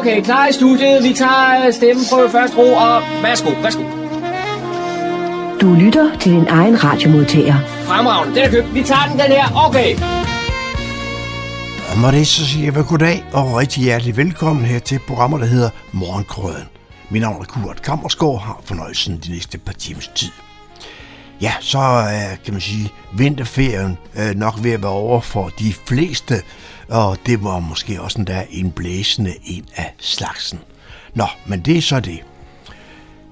Okay, klar i studiet. Vi tager stemmen på først ro, og værsgo, værsgo. Du lytter til din egen radiomodtager. Fremragende, den er købt. Vi tager den, den her. Okay. Og med det så siger jeg goddag og rigtig hjertelig velkommen her til programmet, der hedder Morgenkrøden. Mit navn er Kurt Kammersgaard, har fornøjelsen de næste par timers tid. Ja, så er, kan man sige, vinterferien øh, nok ved at være over for de fleste, og det var måske også endda en blæsende en af slagsen. Nå, men det er så det.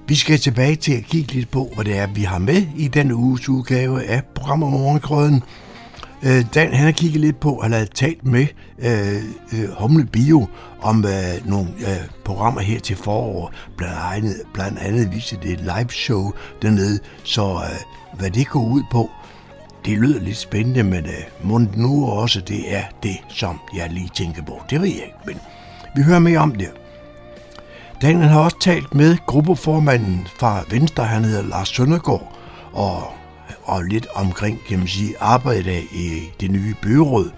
Vi skal tilbage til at kigge lidt på, hvad det er, vi har med i denne uges udgave af programmet Morgenkrøden. Øh, Dan, han har kigget lidt på, han har talt med øh, øh, Humle Bio om øh, nogle øh, programmer her til forår. Blandt andet, blandt andet viste det et live show dernede, så øh, hvad det går ud på, det lyder lidt spændende, men øh, må nu også det er det, som jeg lige tænker på. Det ved jeg ikke, men vi hører mere om det. Daniel har også talt med gruppeformanden fra Venstre, han hedder Lars Søndergaard, og, og lidt omkring, kan man sige, arbejdet i det nye byråd.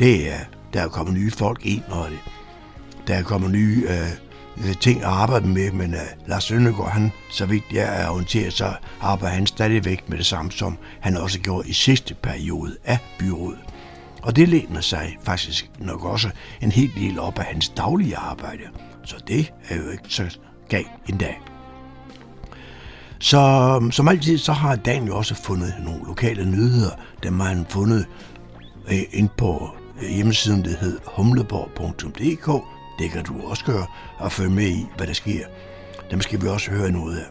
Det er, der er kommet nye folk ind, og det, der er kommet nye øh, Øh, ting at arbejde med, men uh, Lars Søndergaard, han, så vidt jeg er orienteret, så arbejder han stadigvæk med det samme, som han også gjorde i sidste periode af byrådet. Og det læner sig faktisk nok også en hel del op af hans daglige arbejde. Så det er jo ikke så galt endda. Så øhm, som altid, så har Dan jo også fundet nogle lokale nyheder, dem har han fundet øh, ind på øh, hjemmesiden, der hed humleborg.dk. Det kan du også gøre og følge med i, hvad der sker. Dem skal vi også høre noget af.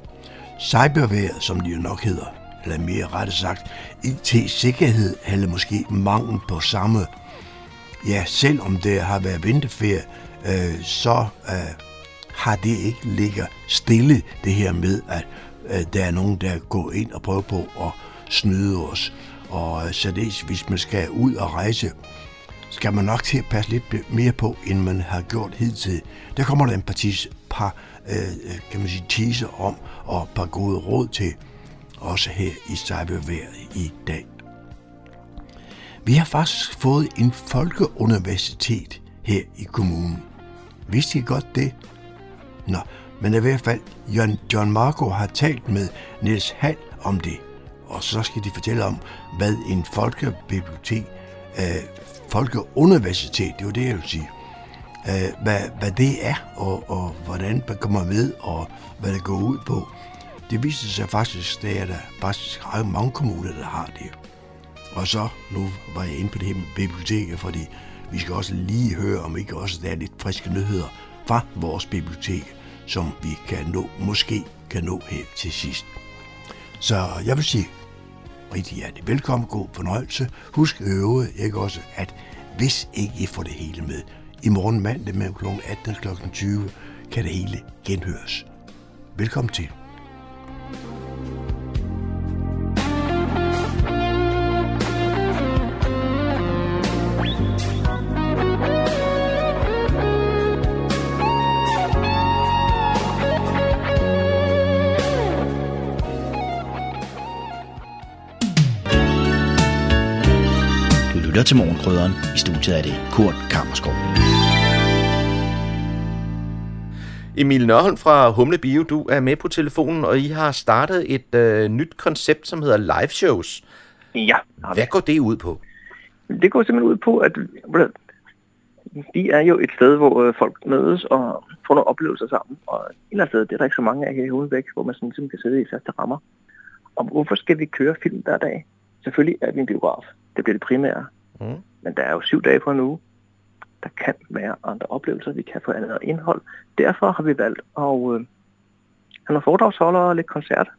Cyberværet, som de jo nok hedder, eller mere rettet sagt, IT-sikkerhed, eller måske mangel på samme. Ja, selvom det har været vinterferie, øh, så øh, har det ikke ligget stille, det her med, at øh, der er nogen, der går ind og prøver på at snyde os. Og øh, så hvis man skal ud og rejse, skal man nok til at passe lidt mere på, end man har gjort hidtil. Der kommer der en partis, par, øh, øh kan man sige, tise om, og et par gode råd til, også her i cyberværet i dag. Vi har faktisk fået en folkeuniversitet her i kommunen. Vidste I godt det? Nå, men i hvert fald, John, John Marco har talt med Niels Hall om det. Og så skal de fortælle om, hvad en folkebibliotek, øh, folkeuniversitet, det er jo det, jeg vil sige, øh, hvad, hvad det er, og, og hvordan man kommer med, og hvad det går ud på. Det viser sig faktisk, at der faktisk ret mange kommuner, der har det. Og så, nu var jeg inde på det her med biblioteket, fordi vi skal også lige høre, om ikke også der er lidt friske nyheder fra vores bibliotek, som vi kan nå, måske kan nå her til sidst. Så jeg vil sige rigtig hjertelig velkommen, god fornøjelse. Husk øve ikke også, at hvis ikke I får det hele med, i morgen mandag mellem kl. 18 og kl. 20 kan det hele genhøres. Velkommen til. Til Morgenkrydderen. I studiet er det Kurt Kammerskov. Emil Nørholm fra Humle Bio, du er med på telefonen, og I har startet et øh, nyt koncept, som hedder live shows. Ja. Hvad går det ud på? Det går simpelthen ud på, at de er jo et sted, hvor øh, folk mødes og får nogle oplevelser sammen. Og et eller andet sted, det er der ikke så mange af her i Hovedvæk, hvor man sådan simpelthen kan sidde i faste rammer. Og hvorfor skal vi køre film hver dag? Selvfølgelig er vi en biograf. Det bliver det primære. Mm. Men der er jo syv dage på en uge. Der kan være andre oplevelser, vi kan få andet indhold. Derfor har vi valgt at øh, have nogle foredragsholdere og lidt koncert.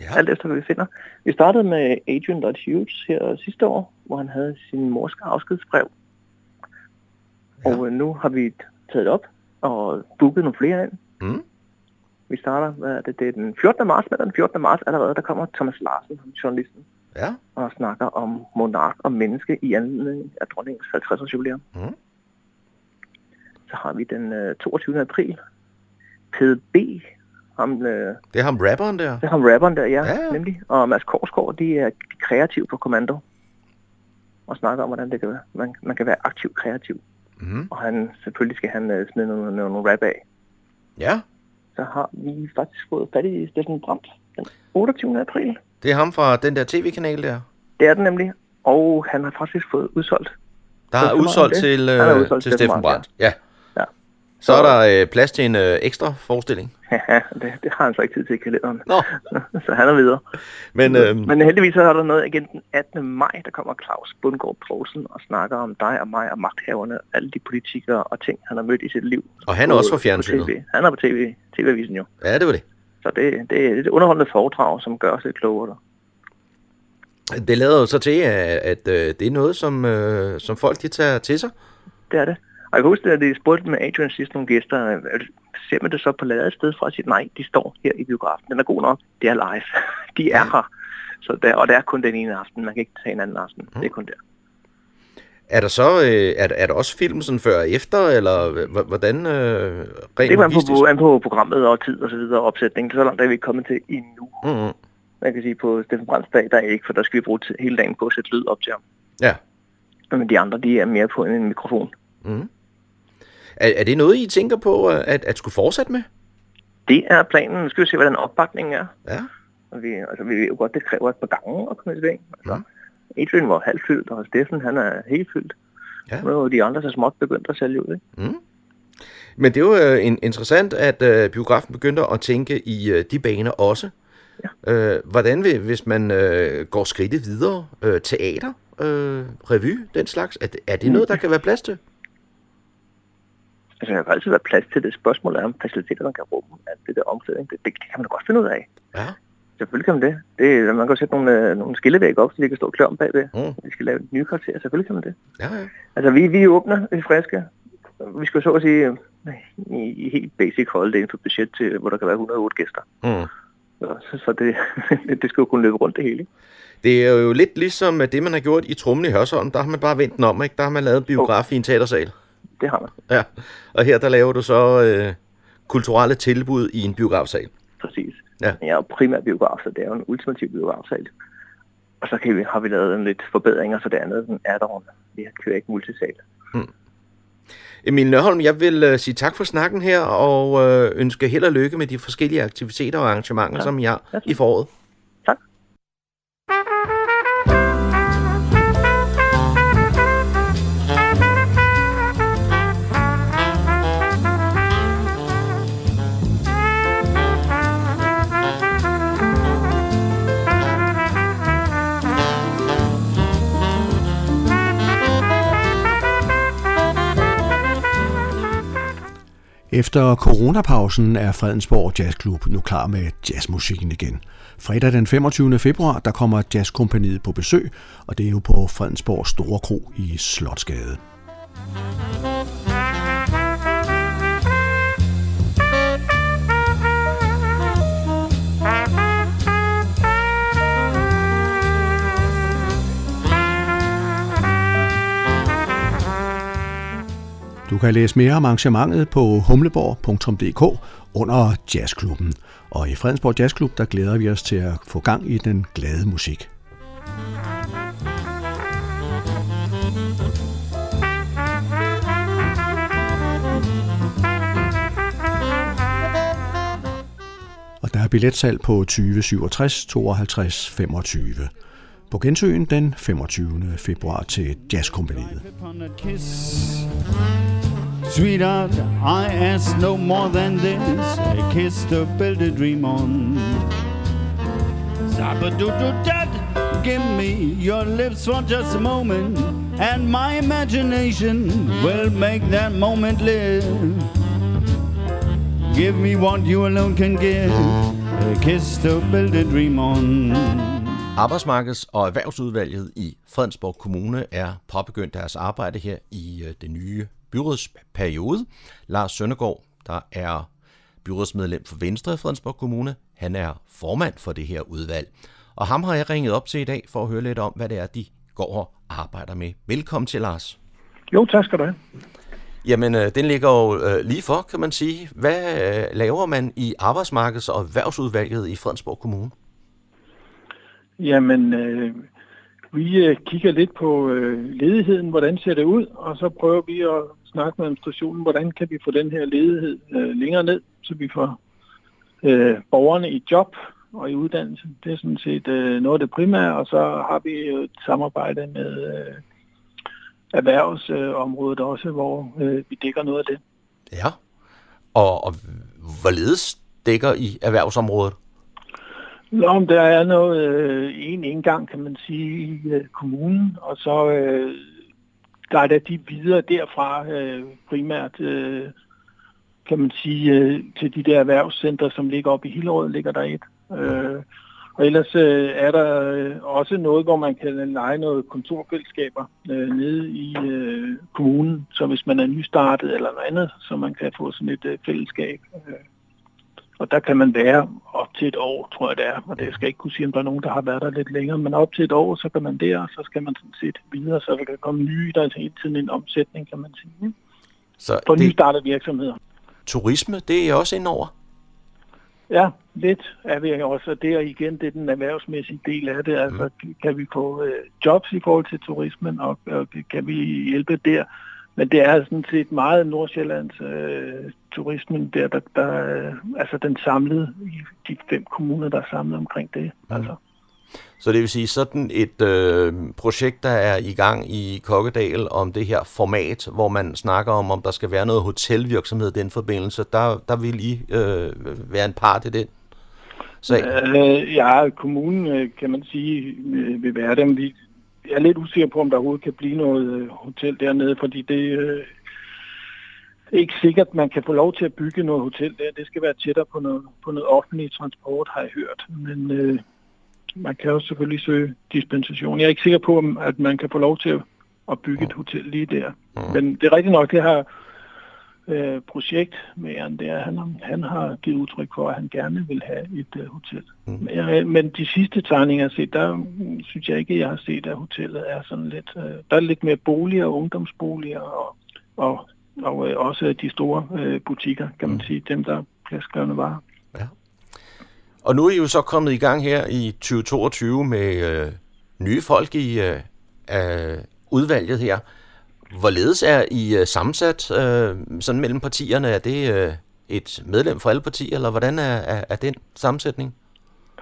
Ja. Alt efter, hvad vi finder. Vi startede med Adrian Hughes her sidste år, hvor han havde sin mors afskedsbrev. Ja. Og øh, nu har vi taget op og booket nogle flere ind. Mm. Vi starter, hvad er det, det er den 14. marts, men den 14. marts allerede, der kommer Thomas Larsen, journalisten, ja. og snakker om monark og menneske i anledning af dronningens 50-års jubilæum. Mm. Så har vi den øh, 22. april, PDB. Ham, øh, det er ham rapperen der? Det er ham rapperen der, ja, ja. nemlig. Og Mads Korsgaard, de er kreative på kommando. Og snakker om, hvordan det kan være. Man, man kan være aktiv kreativ. Mm. Og han, selvfølgelig skal han uh, smide nogle, nogle, nogle rap af. Ja, Så har vi faktisk fået fat i Steffen Brandt den 28. april. Det er ham fra den der tv-kanal der. Det er den nemlig. Og han har faktisk fået udsolgt. Der Så er man udsolgt til, Han er øh, udsolgt til Steffen Brandt. Ja. Ja. Så er der øh, plads til en øh, ekstra forestilling. Ja, det, det har han så ikke tid til i kalenderen. Nå, så han er videre. men øh, Men heldigvis så er der noget igen den 18. maj, der kommer Claus Bundgaard Poulsen og snakker om dig og mig og magthaverne, alle de politikere og ting, han har mødt i sit liv. Og han er også fra fjernsynet. Han er på TV, TV-avisen jo. ja, det var det. Så det, det er et underholdende foredrag, som gør os lidt klogere. Det lader jo så til, at, at øh, det er noget, som, øh, som folk de tager til sig. Det er det. Og jeg kan huske, at de spurgte med Adrian sidst nogle gæster, øh, ser man det så på ladet sted fra sit nej, de står her i biografen. Den er god nok. Det er live. De er her. Så der, og det er kun den ene aften. Man kan ikke tage en anden aften. Det er kun der. Er der så øh, er, der- er der også film sådan før og efter, eller hvordan øh, rent Det er an logistisk? på, an på programmet og tid og så videre opsætning. Så langt er vi ikke kommet til endnu. Mm-hmm. Man kan sige, på Steffen Brands dag, der er ikke, for der skal vi bruge hele dagen på at sætte lyd op til ham. Ja. Men de andre, de er mere på en mikrofon. Er, er det noget, I tænker på at, at skulle fortsætte med? Det er planen. Nu skal vi se, hvordan opbakningen er. Ja. Og vi, altså, vi ved jo godt, det kræver et par gange at komme i sving. Altså, Adrian var halvt fyldt, og Steffen, han er helt fyldt. Ja. Nu er jo de andre så småt begyndt at sælge ud, ikke? Men det er jo øh, in- interessant, at øh, biografen begyndte at tænke i øh, de baner også. Ja. Øh, hvordan vil, hvis man øh, går skridtet videre, øh, teater, øh, revy, den slags, er er det noget, der kan være plads til? Altså, der kan altid være plads til det. Spørgsmål er, om faciliteterne kan rumme alt det der omklædning. Det, det, det kan man da godt finde ud af. Ja. Selvfølgelig kan man det. det man kan jo sætte nogle, øh, nogle skillevæg op, så de kan stå klar om bagved. Mm. Vi skal lave et nye kvarter. Selvfølgelig kan man det. Ja, ja. Altså, vi, vi åbner, vi er friske. Vi skal så at sige øh, i, i helt basic holde det inden for budget til, hvor der kan være 108 gæster. Mm. Så, så det, det skal jo kunne løbe rundt det hele. Det er jo lidt ligesom det, man har gjort i Trummen i Hørsholm. Der har man bare vendt den om, ikke? Der har man lavet en biograf i en teatersal. Det har man. Ja. Og her, der laver du så øh, kulturelle tilbud i en biografsal. Ja. Jeg er jo primært biograf, så det er jo en ultimativ biografsal. Og så kan vi, har vi lavet en lidt forbedringer for det andet, den er der Vi kører ikke multisal. Emil Nørholm, jeg vil øh, sige tak for snakken her, og øh, ønske held og lykke med de forskellige aktiviteter og arrangementer, ja. som I har i foråret. Efter coronapausen er Fredensborg Jazzklub nu klar med jazzmusikken igen. Fredag den 25. februar, der kommer Jazzkompaniet på besøg, og det er jo på Fredensborg Store Kro i Slotsgade. Du kan læse mere om arrangementet på humleborg.dk under Jazzklubben. Og i Fredensborg Jazzklub, der glæder vi os til at få gang i den glade musik. Og der er billetsalg på 20 67 52 25. På gensøen den 25. februar til Jazzkompaniet. Sweetheart, I ask no more than this. A kiss to build a dream on. Zabba-doo-doo-dad, give me your lips for just a moment, and my imagination will make that moment live. Give me what you alone can give. A kiss to build a dream on. Arbejdsmarkeds- og Erhvervsudvalget i Fredensborg Kommune er påbegyndt deres arbejde her i øh, det nye byrådsperiode. Lars Søndergaard, der er byrådsmedlem for Venstre i Fredensborg Kommune, han er formand for det her udvalg. Og ham har jeg ringet op til i dag for at høre lidt om, hvad det er, de går og arbejder med. Velkommen til, Lars. Jo, tak skal du have. Jamen, øh, den ligger jo øh, lige for, kan man sige. Hvad øh, laver man i Arbejdsmarkeds- og Erhvervsudvalget i Fredensborg Kommune? Jamen, øh, vi øh, kigger lidt på øh, ledigheden, hvordan ser det ud, og så prøver vi at snakke med administrationen, hvordan kan vi få den her ledighed øh, længere ned, så vi får øh, borgerne i job og i uddannelse. Det er sådan set øh, noget af det primære, og så har vi jo et samarbejde med øh, erhvervsområdet øh, også, hvor øh, vi dækker noget af det. Ja, og, og hvorledes dækker I erhvervsområdet? Nå, der er noget, øh, en indgang, kan man sige, i øh, kommunen, og så øh, guider de videre derfra øh, primært, øh, kan man sige, øh, til de der erhvervscenter, som ligger oppe i Hillerød, ligger der et. Øh, og ellers øh, er der øh, også noget, hvor man kan lege noget kontorfællesskaber øh, nede i øh, kommunen, så hvis man er nystartet eller noget andet, så man kan få sådan et øh, fællesskab. Øh. Og der kan man være op til et år, tror jeg det er. Og det skal jeg ikke kunne sige, om der er nogen, der har været der lidt længere. Men op til et år, så kan man der, og så skal man sådan set videre, så der kan komme nye, der er hele tiden en omsætning, kan man sige. Så For det, nystartede virksomheder. turisme, det er også indover? Ja, lidt er vi også, og det er igen det er den erhvervsmæssige del af det. Altså, kan vi få øh, jobs i forhold til turismen, og, og kan vi hjælpe der? Men det er sådan set meget Nordsjællands øh, turismen, der, der, der øh, altså den samlede, i de fem kommuner, der er samlet omkring det. Altså. Så det vil sige sådan et øh, projekt, der er i gang i Kokkedal om det her format, hvor man snakker om, om der skal være noget hotelvirksomhed i den forbindelse, der, der vil I øh, være en part i den sag? Øh, ja, kommunen, øh, kan man sige, øh, vil være det, men vi jeg er lidt usikker på, om der overhovedet kan blive noget øh, hotel dernede, fordi det øh, er ikke sikkert, man kan få lov til at bygge noget hotel der. Det skal være tættere på noget, på noget offentlig transport, har jeg hørt. Men øh, man kan også selvfølgelig søge dispensation. Jeg er ikke sikker på, om- at man kan få lov til at, bygge et hotel lige der. Men det er rigtigt nok, det her øh, projekt med han der, han, har- han har givet udtryk for, at han gerne vil have et øh, hotel. Men, jeg, men de sidste tegninger, jeg har set, der mm, synes jeg ikke, jeg har set, at hotellet er sådan lidt... Øh, der er lidt mere boliger, ungdomsboliger og, og, og øh, også de store øh, butikker, kan man sige, dem der bliver skrevne varer. Og nu er I jo så kommet i gang her i 2022 med øh, nye folk i øh, øh, udvalget her. Hvorledes er I øh, sammensat øh, sådan mellem partierne? Er det øh, et medlem fra alle partier, eller hvordan er, er, er den sammensætning?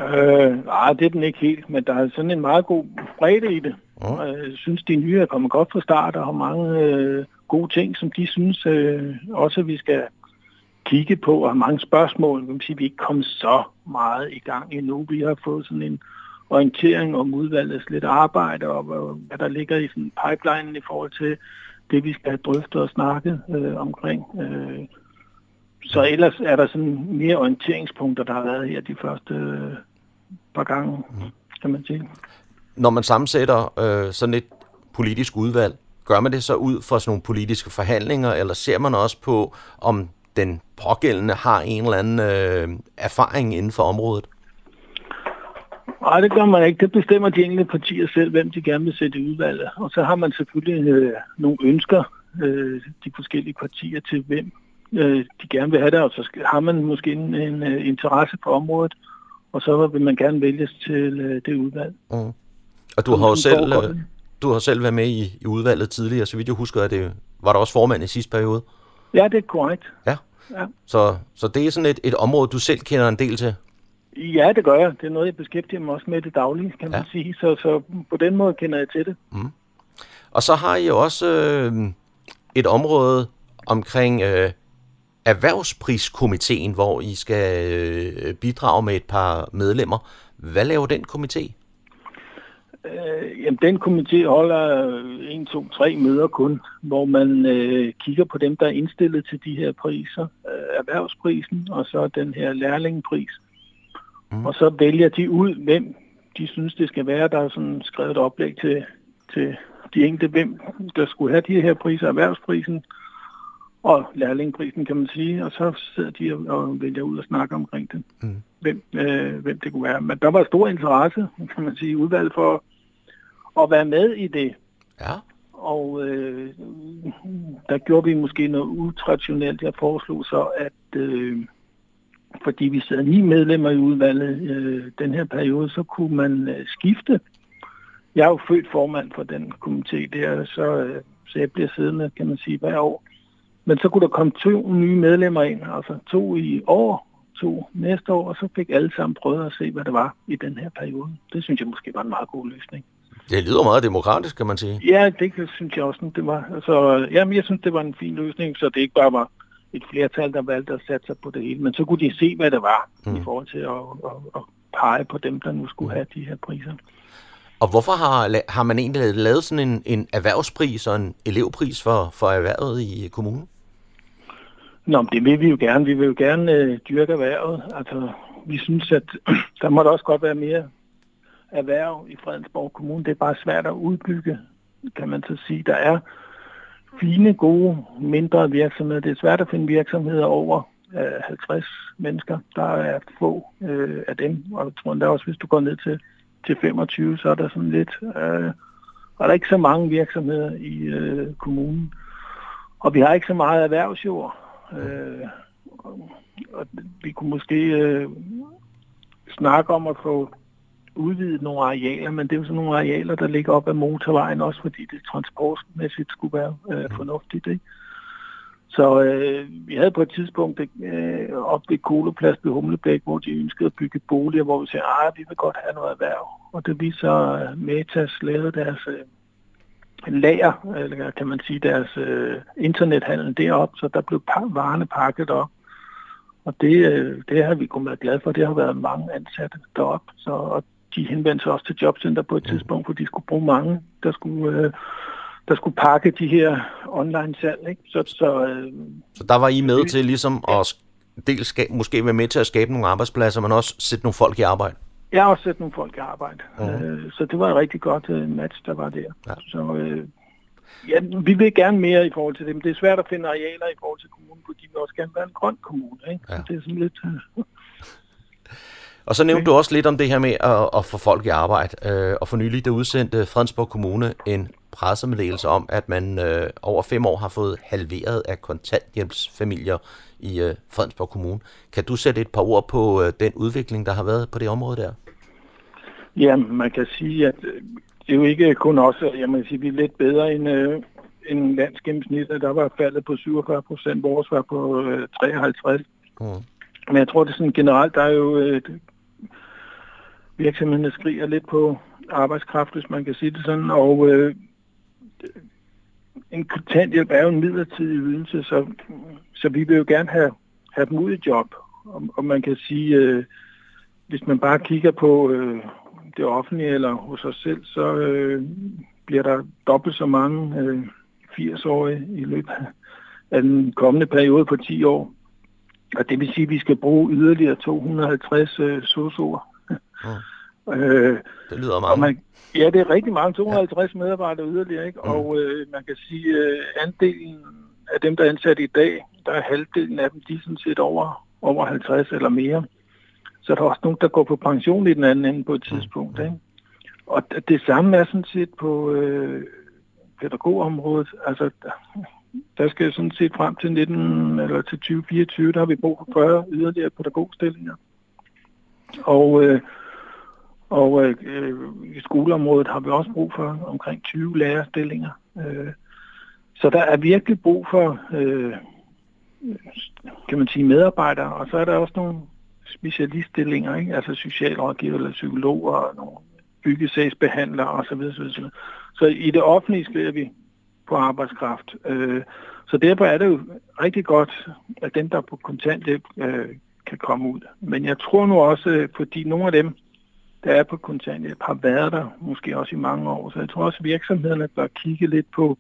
Øh, nej, det er den ikke helt, men der er sådan en meget god bredde i det. Og Jeg synes, de nye er kommet godt fra start og har mange øh, gode ting, som de synes øh, også, vi skal kigge på, og har mange spørgsmål. Man kan sige, vi er ikke kommet så meget i gang endnu. Vi har fået sådan en orientering om udvalgets lidt arbejde, og hvad- der ligger i sådan pipelinen i forhold til det, vi skal have drøftet og snakket øh, omkring. Øh, så ellers er der sådan mere orienteringspunkter, der har været her de første øh, par gange, kan man sige. Når man sammensætter øh, sådan et politisk udvalg, gør man det så ud fra sådan nogle politiske forhandlinger, eller ser man også på, om den pågældende har en eller anden øh, erfaring inden for området? Nej, det gør man ikke. Det bestemmer de enkelte partier selv, hvem de gerne vil sætte i udvalget. Og så har man selvfølgelig øh, nogle ønsker, øh, de forskellige partier, til hvem øh, de gerne vil have det. Og så har man måske en, en øh, interesse på området, og så vil man gerne vælges til øh, det udvalg. Mm. Og du har jo selv, øh, du har selv været med i, i udvalget tidligere, så vidt jeg husker, at det var der også formand i sidste periode. Ja, det er korrekt. Ja. Ja. Så, så det er sådan et, et område, du selv kender en del til. Ja, det gør jeg. Det er noget, jeg beskæftiger mig også med det daglige, kan man Ja. sige. Så, så på den måde kender jeg til det. Og så har I jo også øh, et område omkring øh, erhvervspriskomiteen, hvor I skal øh, bidrage med et par medlemmer. Hvad laver den komité? Øh, jamen, den komité holder 1, 2, 3 møder kun, hvor man øh, kigger på dem, der er indstillet til de her priser. Øh, erhvervsprisen, og så den her lærlingepris. Mm. Og så vælger de ud, hvem de synes, det skal være. Der er sådan skrevet et oplæg til, til de enkelte, hvem der skulle have de her priser. Erhvervsprisen og lærlingprisen, kan man sige. Og så sidder de og, og vælger ud og snakker omkring det. Mm. Hvem, øh, hvem det kunne være. Men der var stor interesse, kan man sige, i udvalget for at være med i det. Ja. Og øh, der gjorde vi måske noget utraditionelt. Jeg foreslog så, at øh, fordi vi sidder ni medlemmer i udvalget øh, den her periode, så kunne man øh, skifte jeg er jo født formand for den komité der, så, øh, så jeg bliver siddende, kan man sige, hver år. Men så kunne der komme to nye medlemmer ind, altså to i år, to næste år, og så fik alle sammen prøvet at se, hvad det var i den her periode. Det synes jeg måske var en meget god løsning. Det lyder meget demokratisk, kan man sige. Ja, det synes jeg også, det var. Altså, jamen, jeg synes, det var en fin løsning, så det ikke bare var et flertal, der valgte at sætte sig på det hele, men så kunne de se, hvad det var mm. i forhold til at, at, at pege på dem, der nu skulle mm. have de her priser. Og hvorfor har, har man egentlig lavet sådan en, en erhvervspris og en elevpris for, for erhvervet i kommunen? Nå, det vil vi jo gerne. Vi vil jo gerne øh, dyrke erhvervet. Altså, vi synes, at der må der også godt være mere erhverv i Fredensborg Kommune. Det er bare svært at udbygge, kan man så sige. Der er fine, gode, mindre virksomheder. Det er svært at finde virksomheder over øh, 50 mennesker. Der er få øh, af dem, og jeg tror endda også, hvis du går ned til, til 25, så er der sådan lidt... Øh, og der er ikke så mange virksomheder i øh, kommunen. Og vi har ikke så meget erhvervsjord. Øh, og vi kunne måske øh, snakke om at få udvidet nogle arealer, men det er jo sådan nogle arealer, der ligger op ad motorvejen, også fordi det transportmæssigt skulle være øh, mm. fornuftigt. Ikke? Så øh, vi havde på et tidspunkt øh, op ved Koleplads ved Humlebæk, hvor de ønskede at bygge boliger, hvor vi sagde, at vi vil godt have noget erhverv. Og det vi så uh, Metas lavede deres øh, lager, eller kan man sige deres øh, internethandel derop, så der blev varerne pakket op. Og det, øh, det har vi kunnet være glade for. Det har været mange ansatte derop. Så, og de henvendte sig også til Jobcenter på et tidspunkt, for de skulle bruge mange, der skulle, øh, der skulle pakke de her online salg. Ikke? Så, så, øh, så der var I med til ligesom at dels skabe, måske være med til at skabe nogle arbejdspladser, men også sætte nogle folk i arbejde? Jeg har også sat nogle folk i arbejde. Uh-huh. Øh, så det var et rigtig godt øh, match, der var der. Ja. Så øh, ja, vi vil gerne mere i forhold til det, men det er svært at finde arealer i forhold til kommunen, fordi vi også gerne være en grøn kommune. Ikke? Ja. Så det er sådan lidt... Og så nævnte okay. du også lidt om det her med at, at få folk i arbejde. Øh, og for nylig der udsendte Fredensborg Kommune en pressemeddelelse om, at man øh, over fem år har fået halveret af kontanthjælpsfamilier i øh, Fredensborg Kommune. Kan du sætte et par ord på øh, den udvikling, der har været på det område der? Ja, man kan sige, at øh, det er jo ikke kun os, jeg må sige, vi er lidt bedre end, øh, end landsgennemsnittet. Der var faldet på 47 procent, vores var på øh, 53. Mm. Men jeg tror, det er sådan generelt, der er jo øh, virksomhederne skriger lidt på arbejdskraft, hvis man kan sige det sådan, og øh, en kontanthjælp er jo en midlertidig ydelse, så, så vi vil jo gerne have, have dem ud i job. Og, og man kan sige, øh, hvis man bare kigger på øh, det offentlige eller hos os selv, så øh, bliver der dobbelt så mange øh, 80-årige i løbet af den kommende periode på 10 år. Og det vil sige, at vi skal bruge yderligere 250 øh, sosuer. Mm. øh, det lyder meget. Man, ja, det er rigtig mange. 250 ja. medarbejdere yderligere. Ikke? Mm. Og øh, man kan sige, at øh, andelen af dem, der er ansat i dag, der er halvdelen af dem, de er sådan set over, over 50 eller mere. Så der er også nogen, der går på pension i den anden ende på et mm. tidspunkt. Mm. Ikke? Og det samme er sådan set på øh, pædagogområdet. Altså, der skal sådan set frem til 19 eller til 2024, der har vi brug for 40 yderligere pædagogstillinger. Og, øh, og øh, øh, i skoleområdet har vi også brug for omkring 20 lærerstillinger. Øh, så der er virkelig brug for, øh, kan man sige, medarbejdere, og så er der også nogle specialiststillinger, ikke? altså socialrådgiver eller psykologer og nogle byggesagsbehandlere osv. osv. Så i det offentlige skriver vi på arbejdskraft. Øh, så derfor er det jo rigtig godt, at dem, der er på kontanthjælp, øh, kan komme ud. Men jeg tror nu også, øh, fordi nogle af dem, der er på kontanthjælp, har været der måske også i mange år. Så jeg tror også, at virksomhederne bør kigge lidt på,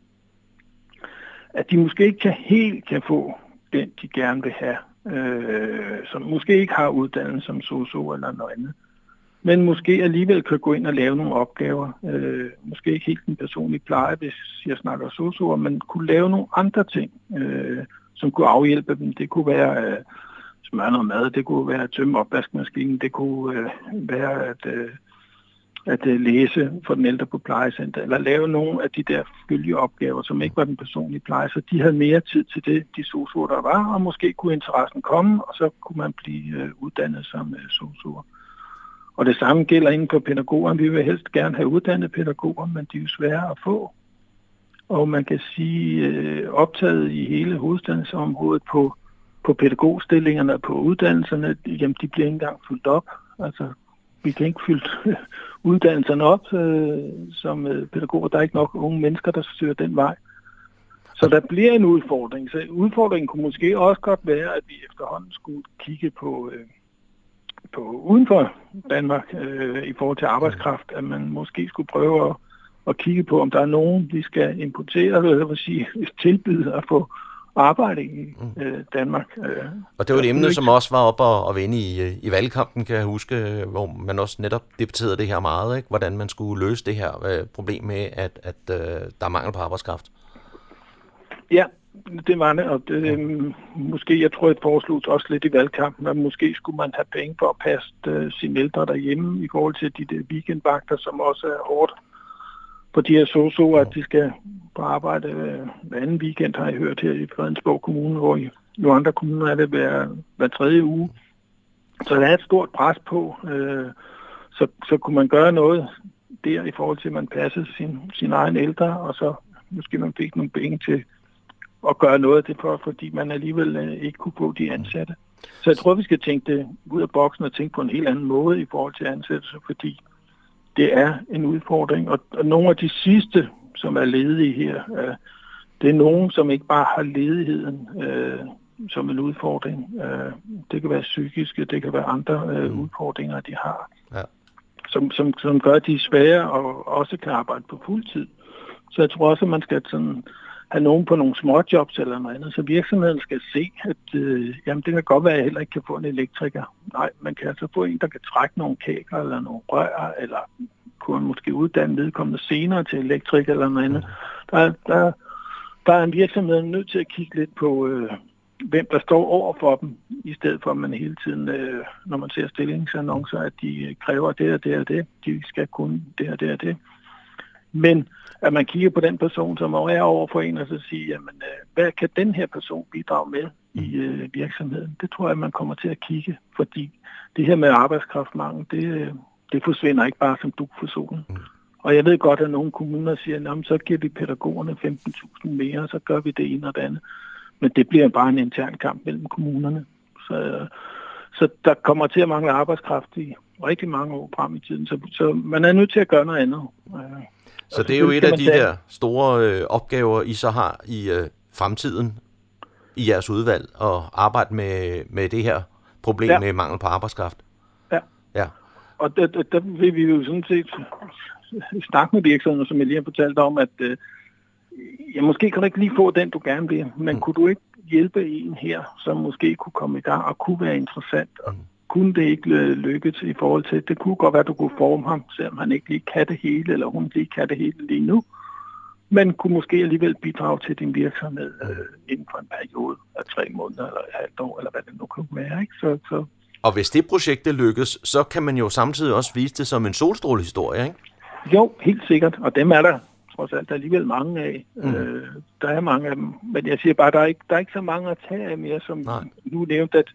at de måske ikke kan helt kan få den, de gerne vil have, øh, som måske ikke har uddannelse som soso eller noget andet men måske alligevel kan gå ind og lave nogle opgaver. Øh, måske ikke helt en personlig pleje, hvis jeg snakker sosuer, men kunne lave nogle andre ting, øh, som kunne afhjælpe dem. Det kunne være øh, smøre noget mad, det kunne være at tømme opvaskemaskinen, det kunne øh, være at, øh, at øh, læse for den ældre på plejecenter, eller lave nogle af de der følgeopgaver, som ikke var den personlige pleje, så de havde mere tid til det, de sosuer, der var, og måske kunne interessen komme, og så kunne man blive øh, uddannet som øh, sosuer. Og det samme gælder inden for pædagoger. Vi vil helst gerne have uddannede pædagoger, men de er jo svære at få. Og man kan sige, øh, optaget i hele hovedstadsområdet på, på pædagogstillingerne og på uddannelserne, jamen de bliver ikke engang fyldt op. Altså, vi kan ikke fylde uddannelserne op øh, som øh, pædagoger. Der er ikke nok unge mennesker, der søger den vej. Så der bliver en udfordring. Så udfordringen kunne måske også godt være, at vi efterhånden skulle kigge på, øh, på uden for Danmark øh, i forhold til arbejdskraft, at man måske skulle prøve at, at kigge på, om der er nogen, vi skal importere, eller hvad sige, tilbyde at få arbejde i mm. øh, Danmark. Øh. Og det var et emne, som også var op og, og vende i, øh, i valgkampen, kan jeg huske, hvor man også netop debatterede det her meget, ikke? hvordan man skulle løse det her øh, problem med, at, at øh, der er mangel på arbejdskraft. Ja, det var det, og det, øh, måske, jeg tror, jeg foreslog også lidt i valgkampen, at måske skulle man have penge for at passe øh, sine ældre derhjemme i forhold til de der weekendvagter, som også er hårdt på de her soso, at de skal på arbejde øh, hver anden weekend, har jeg hørt her i Fredensborg Kommune, hvor i nogle andre kommuner er det hver, hver tredje uge. Så der er et stort pres på, øh, så, så kunne man gøre noget der i forhold til, at man passer sin, sin egen ældre, og så måske man fik nogle penge til at gøre noget af det for, fordi man alligevel øh, ikke kunne få de ansatte. Så jeg tror, vi skal tænke det ud af boksen og tænke på en helt anden måde i forhold til ansættelse, fordi det er en udfordring. Og, og nogle af de sidste, som er ledige her, øh, det er nogen, som ikke bare har ledigheden øh, som en udfordring. Øh, det kan være psykiske, det kan være andre øh, mm. udfordringer, de har, ja. som, som, som gør, at de er svære og også kan arbejde på fuld tid. Så jeg tror også, at man skal sådan have nogen på nogle små jobs eller noget andet, så virksomheden skal se, at øh, jamen, det kan godt være, at jeg heller ikke kan få en elektriker. Nej, man kan altså få en, der kan trække nogle kækker eller nogle rør, eller kunne måske uddanne vedkommende senere til elektriker eller noget andet. Der, der, der er en virksomhed nødt til at kigge lidt på, øh, hvem der står over for dem, i stedet for at man hele tiden, øh, når man ser stillingsannoncer, at de kræver det og det og det, de skal kunne det og det og det. Men at man kigger på den person, som er over for en, og så siger, jamen, øh, hvad kan den her person bidrage med i øh, virksomheden? Det tror jeg, man kommer til at kigge, fordi det her med arbejdskraftmangel, det, øh, det forsvinder ikke bare som duk for solen. Mm. Og jeg ved godt, at nogle kommuner siger, at så giver vi pædagogerne 15.000 mere, og så gør vi det ene og det andet. Men det bliver bare en intern kamp mellem kommunerne. Så, så der kommer til at mangle arbejdskraft i rigtig mange år frem i tiden. Så, så man er nødt til at gøre noget andet. Så det er jo et af de tage... der store øh, opgaver, I så har i øh, fremtiden i jeres udvalg, at arbejde med, med det her problem ja. med mangel på arbejdskraft. Ja. ja. Og der, der, der vil vi jo sådan set snakke med virksomheder, som jeg lige har fortalt om, at øh, ja, måske kan du ikke lige få den, du gerne vil, men mm. kunne du ikke hjælpe en her, som måske kunne komme i gang og kunne være interessant, og mm kunne det ikke lykkes i forhold til, det kunne godt være, at du kunne forme ham, selvom han ikke lige kan det hele, eller hun lige kan det hele lige nu, men kunne måske alligevel bidrage til din virksomhed øh, inden for en periode af tre måneder, eller et år, eller hvad det nu kan være. Ikke? Så, så og hvis det projekt det lykkes, så kan man jo samtidig også vise det som en solstrålehistorie, ikke? Jo, helt sikkert, og dem er der trods alt alligevel mange af. Mm. Øh, der er mange af dem, men jeg siger bare, der er ikke, der er ikke så mange at tage af mere, som Nej. nu nævnt, at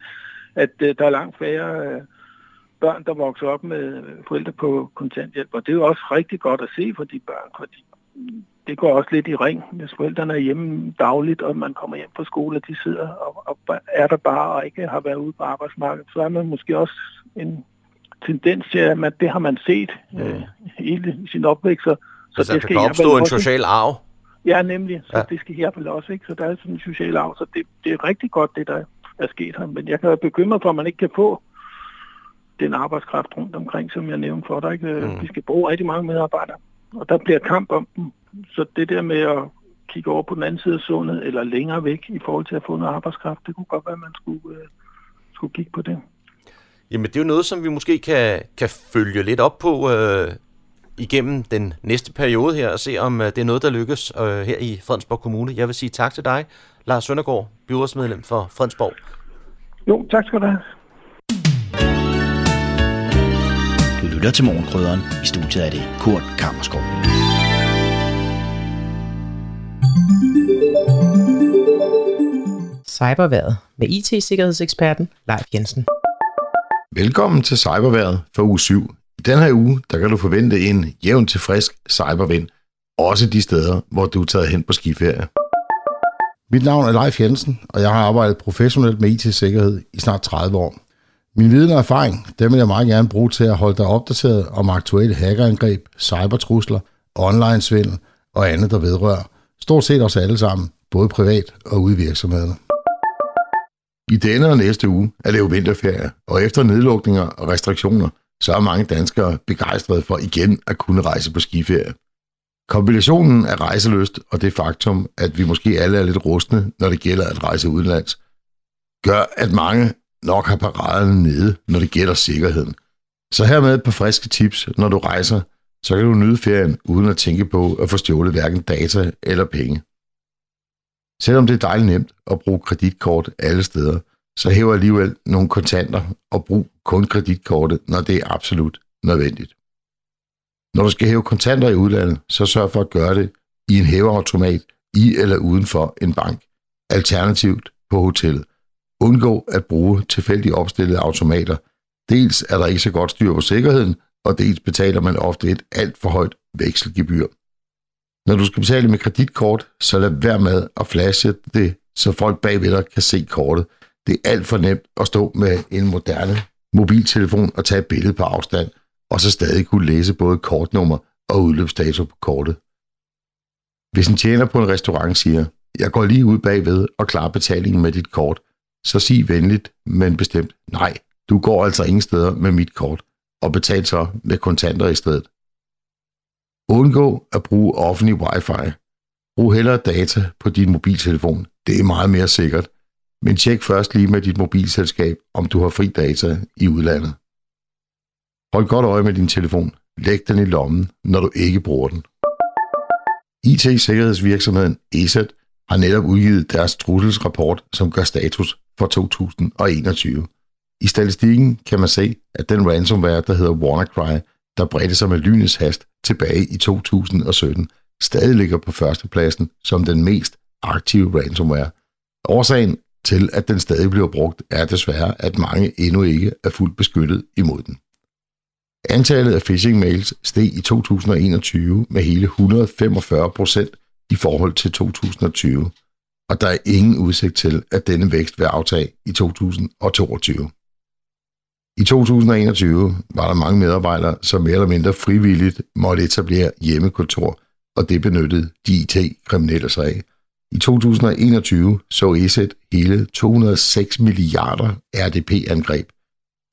at øh, der er langt færre øh, børn, der vokser op med forældre på kontanthjælp. Og det er jo også rigtig godt at se for de børn, fordi det går også lidt i ring, hvis forældrene er hjemme dagligt, og man kommer hjem fra skole, og de sidder og, og er der bare og ikke har været ude på arbejdsmarkedet, så er man måske også en tendens til, at man, det har man set mm. øh, hele sin opvækst. Så, så altså, det skal kan opstå en også, social arv? Ja, nemlig. Så ja. det skal her vel også, ikke? Så der er sådan en social arv, så det, det er rigtig godt, det der er sket her. Men jeg kan være bekymret for, at man ikke kan få den arbejdskraft rundt omkring, som jeg nævnte for dig. Ikke? Mm. Vi skal bruge rigtig mange medarbejdere, og der bliver kamp om dem. Så det der med at kigge over på den anden side af sundet, eller længere væk i forhold til at få noget arbejdskraft, det kunne godt være, at man skulle, øh, skulle kigge på det. Jamen det er jo noget, som vi måske kan, kan følge lidt op på øh, igennem den næste periode her, og se om øh, det er noget, der lykkes øh, her i Fredensborg Kommune. Jeg vil sige tak til dig, Lars Søndergaard, byrådsmedlem for Fredensborg. Jo, tak skal du have. Du lytter til Morgenkrydderen. I studiet er det Kurt Kammerskov. Cyberværet med IT-sikkerhedseksperten Leif Jensen. Velkommen til Cyberværet for uge 7. I den her uge, der kan du forvente en jævn til frisk cybervind, også de steder, hvor du er taget hen på skiferie. Mit navn er Leif Jensen, og jeg har arbejdet professionelt med IT-sikkerhed i snart 30 år. Min viden og erfaring, dem vil jeg meget gerne bruge til at holde dig opdateret om aktuelle hackerangreb, cybertrusler, online-svindel og andet, der vedrører. Stort set os alle sammen, både privat og ude i virksomhederne. I denne og næste uge er det jo vinterferie, og efter nedlukninger og restriktioner, så er mange danskere begejstrede for igen at kunne rejse på skiferie. Kombinationen af rejseløst og det faktum, at vi måske alle er lidt rustne, når det gælder at rejse udenlands, gør, at mange nok har paraderne nede, når det gælder sikkerheden. Så hermed et par friske tips, når du rejser, så kan du nyde ferien uden at tænke på at få stjålet hverken data eller penge. Selvom det er dejligt nemt at bruge kreditkort alle steder, så hæver alligevel nogle kontanter og brug kun kreditkortet, når det er absolut nødvendigt. Når du skal hæve kontanter i udlandet, så sørg for at gøre det i en hæveautomat i eller uden for en bank. Alternativt på hotellet. Undgå at bruge tilfældigt opstillede automater. Dels er der ikke så godt styr på sikkerheden, og dels betaler man ofte et alt for højt vekselgebyr. Når du skal betale med kreditkort, så lad være med at flashe det, så folk bagved dig kan se kortet. Det er alt for nemt at stå med en moderne mobiltelefon og tage et billede på afstand, og så stadig kunne læse både kortnummer og udløbsdato på kortet. Hvis en tjener på en restaurant siger, jeg går lige ud bagved og klarer betalingen med dit kort, så sig venligt, men bestemt, nej, du går altså ingen steder med mit kort, og betal så med kontanter i stedet. Undgå at bruge offentlig wifi. Brug hellere data på din mobiltelefon. Det er meget mere sikkert. Men tjek først lige med dit mobilselskab, om du har fri data i udlandet. Hold godt øje med din telefon. Læg den i lommen, når du ikke bruger den. IT-sikkerhedsvirksomheden ESET har netop udgivet deres trusselsrapport, som gør status for 2021. I statistikken kan man se, at den ransomware, der hedder WannaCry, der bredte sig med lynets hast tilbage i 2017, stadig ligger på førstepladsen som den mest aktive ransomware. Årsagen til, at den stadig bliver brugt, er desværre, at mange endnu ikke er fuldt beskyttet imod den. Antallet af phishing mails steg i 2021 med hele 145 procent i forhold til 2020, og der er ingen udsigt til, at denne vækst vil aftage i 2022. I 2021 var der mange medarbejdere, som mere eller mindre frivilligt måtte etablere hjemmekontor, og det benyttede de IT-kriminelle sig af. I 2021 så ESET hele 206 milliarder RDP-angreb.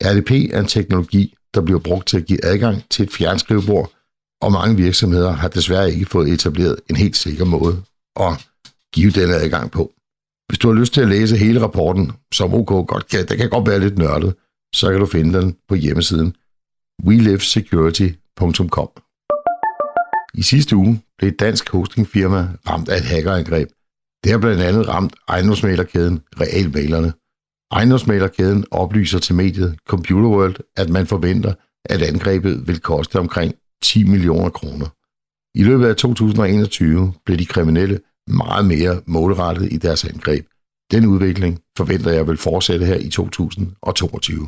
RDP er en teknologi, der bliver brugt til at give adgang til et fjernskrivebord, og mange virksomheder har desværre ikke fået etableret en helt sikker måde at give denne adgang på. Hvis du har lyst til at læse hele rapporten, som OK godt kan, det kan godt være lidt nørdet, så kan du finde den på hjemmesiden welivesecurity.com. I sidste uge blev et dansk hostingfirma ramt af et hackerangreb. Det har blandt andet ramt ejendomsmalerkæden Realmalerne. Ejendomsmalerkæden oplyser til mediet Computer World, at man forventer, at angrebet vil koste omkring 10 millioner kroner. I løbet af 2021 blev de kriminelle meget mere målrettet i deres angreb. Den udvikling forventer jeg vil fortsætte her i 2022.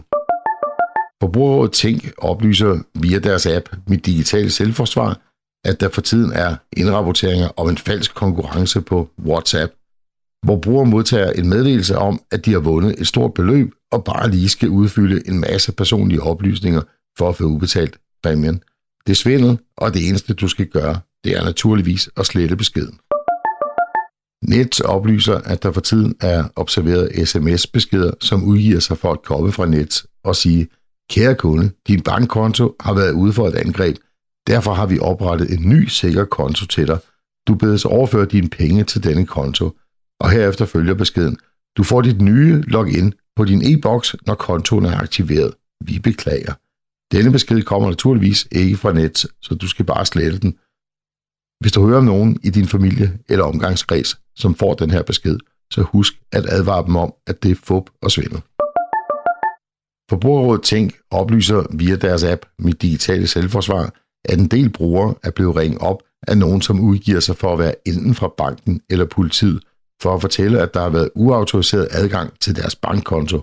Forbrugerrådet Tænk oplyser via deres app Mit Digitale Selvforsvar, at der for tiden er indrapporteringer om en falsk konkurrence på WhatsApp, hvor brugere modtager en meddelelse om, at de har vundet et stort beløb og bare lige skal udfylde en masse personlige oplysninger for at få udbetalt præmien. Det er svindel, og det eneste du skal gøre, det er naturligvis at slette beskeden. Net oplyser, at der for tiden er observeret sms-beskeder, som udgiver sig for at komme fra net og sige, kære kunde, din bankkonto har været ude for et angreb. Derfor har vi oprettet en ny sikker konto til dig. Du bedes overføre dine penge til denne konto. Og herefter følger beskeden. Du får dit nye login på din e-boks, når kontoen er aktiveret. Vi beklager. Denne besked kommer naturligvis ikke fra net, så du skal bare slette den. Hvis du hører om nogen i din familie eller omgangskreds, som får den her besked, så husk at advare dem om, at det er fup og svindel. Forbrugerrådet Tænk oplyser via deres app Mit Digitale Selvforsvar, at en del brugere er blevet ringet op af nogen, som udgiver sig for at være enten fra banken eller politiet, for at fortælle, at der har været uautoriseret adgang til deres bankkonto.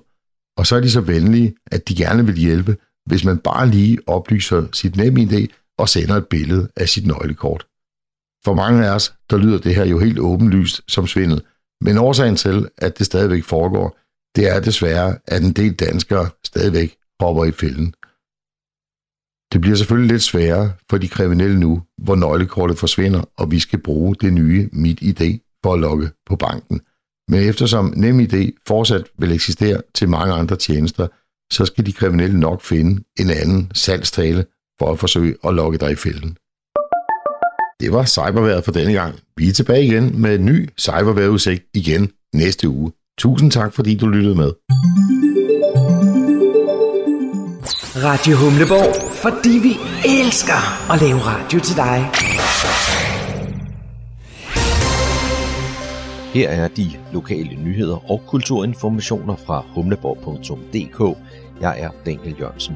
Og så er de så venlige, at de gerne vil hjælpe, hvis man bare lige oplyser sit NemID og sender et billede af sit nøglekort. For mange af os, der lyder det her jo helt åbenlyst som svindel, men årsagen til, at det stadigvæk foregår, det er desværre, at en del danskere stadigvæk hopper i fælden. Det bliver selvfølgelig lidt sværere for de kriminelle nu, hvor nøglekortet forsvinder, og vi skal bruge det nye MitID for at logge på banken. Men eftersom NemID fortsat vil eksistere til mange andre tjenester, så skal de kriminelle nok finde en anden salgstale for at forsøge at lokke dig i fælden. Det var cyberværet for denne gang. Vi er tilbage igen med en ny cyberværetudsigt igen næste uge. Tusind tak, fordi du lyttede med. Radio Humleborg, fordi vi elsker at lave radio til dig. Her er de lokale nyheder og kulturinformationer fra humleborg.dk. Jeg er Daniel Jørgensen.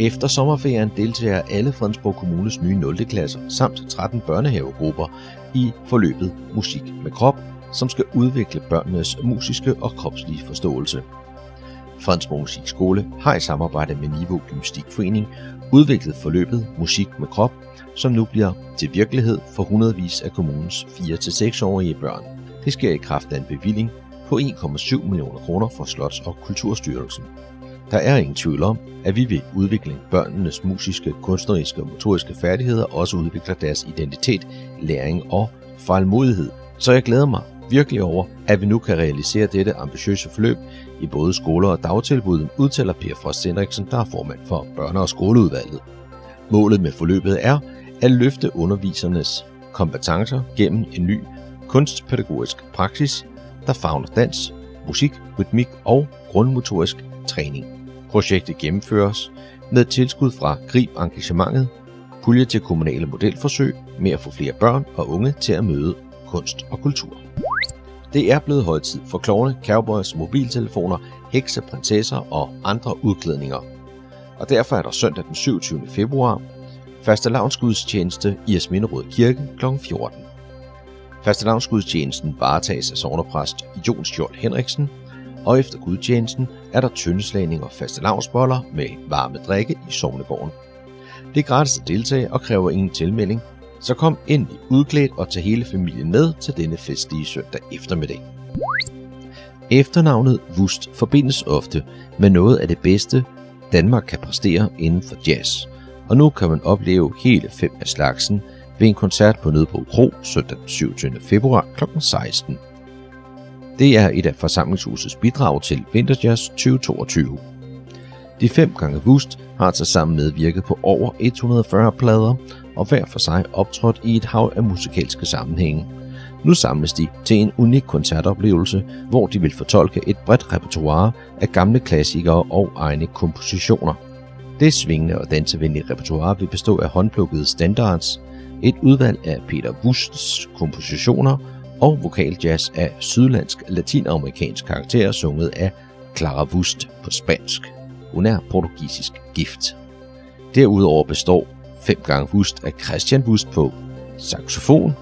Efter sommerferien deltager alle Fredensborg Kommunes nye 0. klasser samt 13 børnehavegrupper i forløbet Musik med krop, som skal udvikle børnenes musiske og kropslige forståelse. Fredensborg Musikskole har i samarbejde med Niveau Gymnastikforening udviklet forløbet Musik med krop, som nu bliver til virkelighed for hundredvis af kommunens 4-6-årige børn. Det sker i kraft af en bevilling på 1,7 millioner kroner fra Slots- og Kulturstyrelsen. Der er ingen tvivl om, at vi ved udvikling børnenes musiske, kunstneriske og motoriske færdigheder også udvikler deres identitet, læring og fejlmodighed. Så jeg glæder mig virkelig over, at vi nu kan realisere dette ambitiøse forløb i både skoler og dagtilbud, udtaler Per Frost Henriksen, der er formand for børne- og skoleudvalget. Målet med forløbet er at løfte undervisernes kompetencer gennem en ny kunstpædagogisk praksis, der favner dans, musik, rytmik og grundmotorisk træning. Projektet gennemføres med tilskud fra Grib Engagementet, pulje til kommunale modelforsøg med at få flere børn og unge til at møde kunst og kultur. Det er blevet højtid for klovne, cowboys, mobiltelefoner, hekse, prinsesser og andre udklædninger. Og derfor er der søndag den 27. februar faste lavnsgudstjeneste i Asminderød Kirke kl. 14. Faste lavnsgudstjenesten varetages af sovnerpræst Jon Skjold Henriksen, og efter gudstjenesten er der tyndeslagning og faste lavnsboller med varme drikke i sovnegården. Det er gratis at deltage og kræver ingen tilmelding, så kom endelig udklædt og tag hele familien med til denne festlige søndag eftermiddag. Efternavnet Wust forbindes ofte med noget af det bedste, Danmark kan præstere inden for jazz. Og nu kan man opleve hele fem af slagsen ved en koncert på Nødbro Kro søndag den 27. februar kl. 16. Det er et af forsamlingshusets bidrag til Vinterjazz 2022. De fem gange Wust har til sammen medvirket på over 140 plader og hver for sig optrådt i et hav af musikalske sammenhænge. Nu samles de til en unik koncertoplevelse, hvor de vil fortolke et bredt repertoire af gamle klassikere og egne kompositioner. Det svingende og dansevenlige repertoire vil bestå af håndplukkede standards, et udvalg af Peter Wusts kompositioner og vokaljazz af sydlandsk latinamerikansk karakter sunget af Clara Wust på spansk. Hun er portugisisk gift. Derudover består fem gange Wust af Christian Wust på saxofon.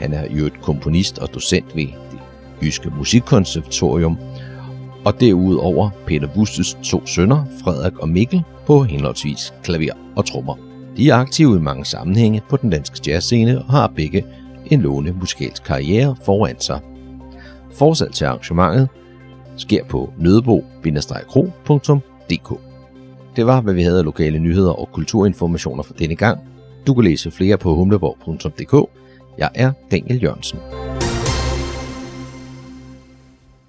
Han er jo et komponist og docent ved det Jyske Musikkonservatorium. Og derudover Peter Wustes to sønner, Frederik og Mikkel, på henholdsvis klaver og trommer. De er aktive i mange sammenhænge på den danske jazzscene og har begge en lovende musikalsk karriere foran sig. Forsalg til arrangementet sker på nødebo-kro.dk. Det var, hvad vi havde af lokale nyheder og kulturinformationer for denne gang. Du kan læse flere på humleborg.dk. Jeg er Daniel Jørgensen.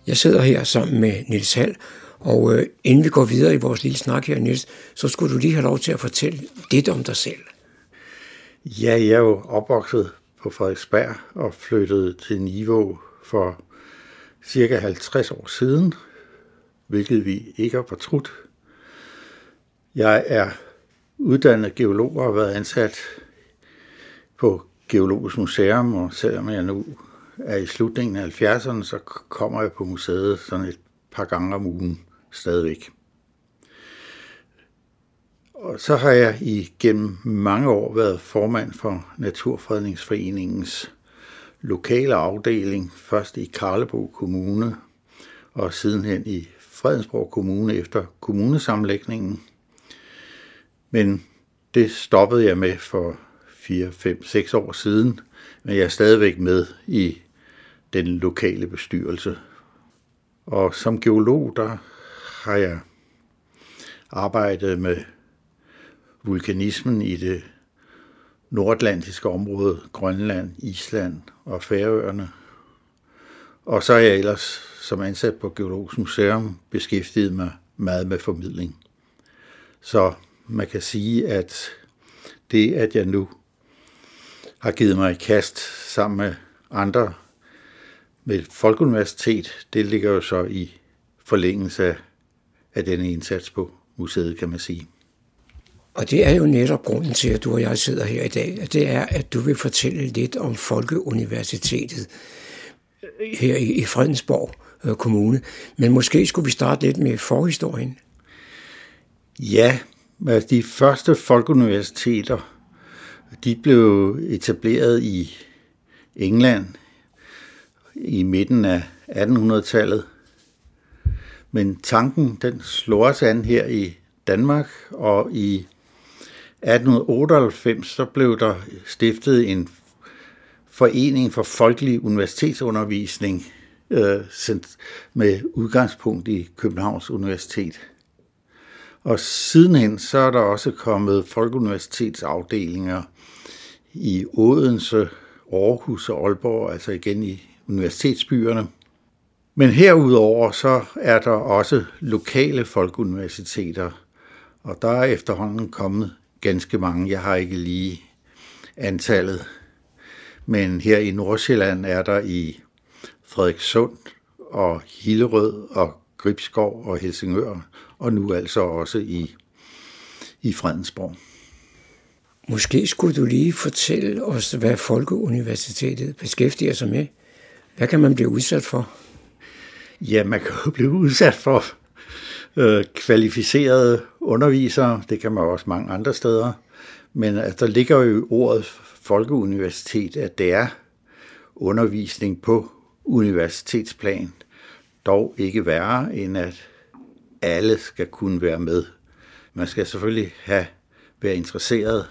Jeg sidder her sammen med Nils Hall, og øh, inden vi går videre i vores lille snak her, Nils, så skulle du lige have lov til at fortælle lidt om dig selv. Ja, jeg er jo opvokset på Frederiksberg og flyttede til Niveau for cirka 50 år siden, hvilket vi ikke har fortrudt. Jeg er uddannet geolog og har været ansat på Geologisk Museum, og selvom jeg nu er i slutningen af 70'erne, så kommer jeg på museet sådan et par gange om ugen stadigvæk. Og så har jeg igennem mange år været formand for Naturfredningsforeningens lokale afdeling, først i Karlebo Kommune og sidenhen i Fredensborg Kommune efter kommunesamlægningen men det stoppede jeg med for 4, 5, 6 år siden, men jeg er stadigvæk med i den lokale bestyrelse. Og som geolog, der har jeg arbejdet med vulkanismen i det nordatlantiske område, Grønland, Island og Færøerne. Og så er jeg ellers som ansat på Geologisk Museum beskæftiget mig meget med formidling. Så man kan sige, at det, at jeg nu har givet mig i kast sammen med andre med et folkeuniversitet, det ligger jo så i forlængelse af, af denne indsats på museet, kan man sige. Og det er jo netop grunden til, at du og jeg sidder her i dag, at det er, at du vil fortælle lidt om Folkeuniversitetet her i Fredensborg øh, Kommune. Men måske skulle vi starte lidt med forhistorien. Ja, altså de første folkeuniversiteter, de blev etableret i England i midten af 1800-tallet. Men tanken, den slår os an her i Danmark, og i 1898 så blev der stiftet en forening for folkelig universitetsundervisning øh, med udgangspunkt i Københavns Universitet. Og sidenhen så er der også kommet folkeuniversitetsafdelinger i Odense, Aarhus og Aalborg, altså igen i universitetsbyerne. Men herudover så er der også lokale folkeuniversiteter, og der er efterhånden kommet ganske mange. Jeg har ikke lige antallet. Men her i Nordsjælland er der i Frederikssund og Hillerød og Gribskov og Helsingør, og nu altså også i, i Fredensborg. Måske skulle du lige fortælle os, hvad Folkeuniversitetet beskæftiger sig med. Hvad kan man blive udsat for? Ja, man kan jo blive udsat for øh, kvalificerede undervisere. Det kan man også mange andre steder. Men at der ligger jo i ordet folkeuniversitet, at det er undervisning på universitetsplan. Dog ikke værre, end at alle skal kunne være med. Man skal selvfølgelig have være interesseret,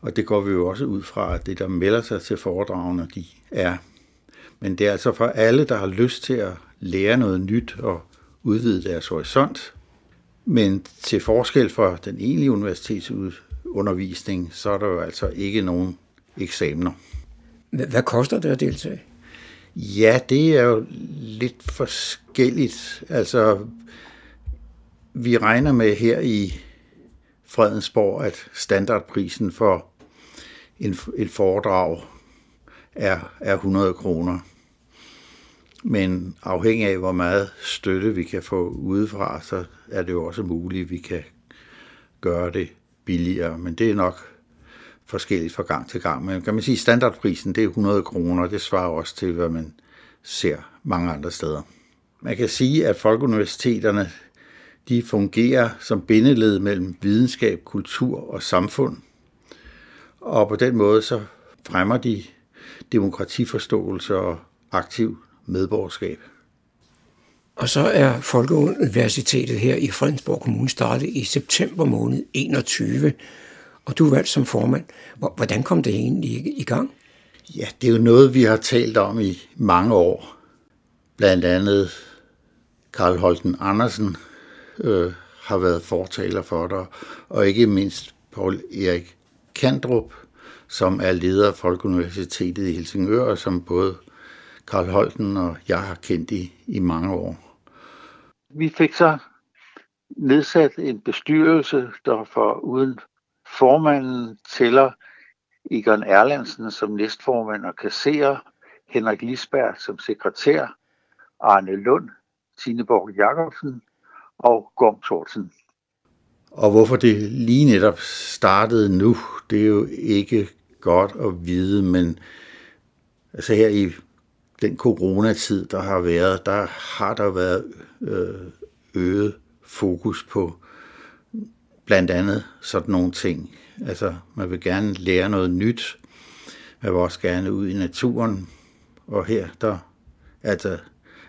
og det går vi jo også ud fra, at det, der melder sig til foredragene, de er. Men det er altså for alle, der har lyst til at lære noget nyt og udvide deres horisont. Men til forskel fra den egentlige universitetsundervisning, så er der jo altså ikke nogen eksamener. Hvad koster det at deltage? Ja, det er jo lidt forskelligt. Altså, vi regner med her i Fredensborg, at standardprisen for en, et foredrag er, er 100 kroner. Men afhængig af, hvor meget støtte vi kan få udefra, så er det jo også muligt, at vi kan gøre det billigere. Men det er nok forskelligt fra gang til gang. Men kan man sige, standardprisen det er 100 kroner, det svarer også til, hvad man ser mange andre steder. Man kan sige, at folkeuniversiteterne de fungerer som bindeled mellem videnskab, kultur og samfund. Og på den måde så fremmer de demokratiforståelse og aktiv medborgerskab. Og så er Folkeuniversitetet her i Fredensborg Kommune startet i september måned 21, og du er valgt som formand. Hvordan kom det egentlig i gang? Ja, det er jo noget, vi har talt om i mange år. Blandt andet Karl Holten Andersen øh, har været fortaler for dig, og ikke mindst Paul Erik Kandrup, som er leder af Folkeuniversitetet i Helsingør, og som både Karl Holten og jeg har kendt i, i mange år. Vi fik så nedsat en bestyrelse, der for uden formanden tæller Egon Erlandsen som næstformand og kasserer, Henrik Lisberg som sekretær, Arne Lund, Tineborg Jacobsen og Gorm Thorsen. Og hvorfor det lige netop startede nu, det er jo ikke godt at vide, men altså her i den coronatid, der har været, der har der været øh, øget fokus på blandt andet sådan nogle ting. Altså, man vil gerne lære noget nyt. Man vil også gerne ud i naturen. Og her, der altså,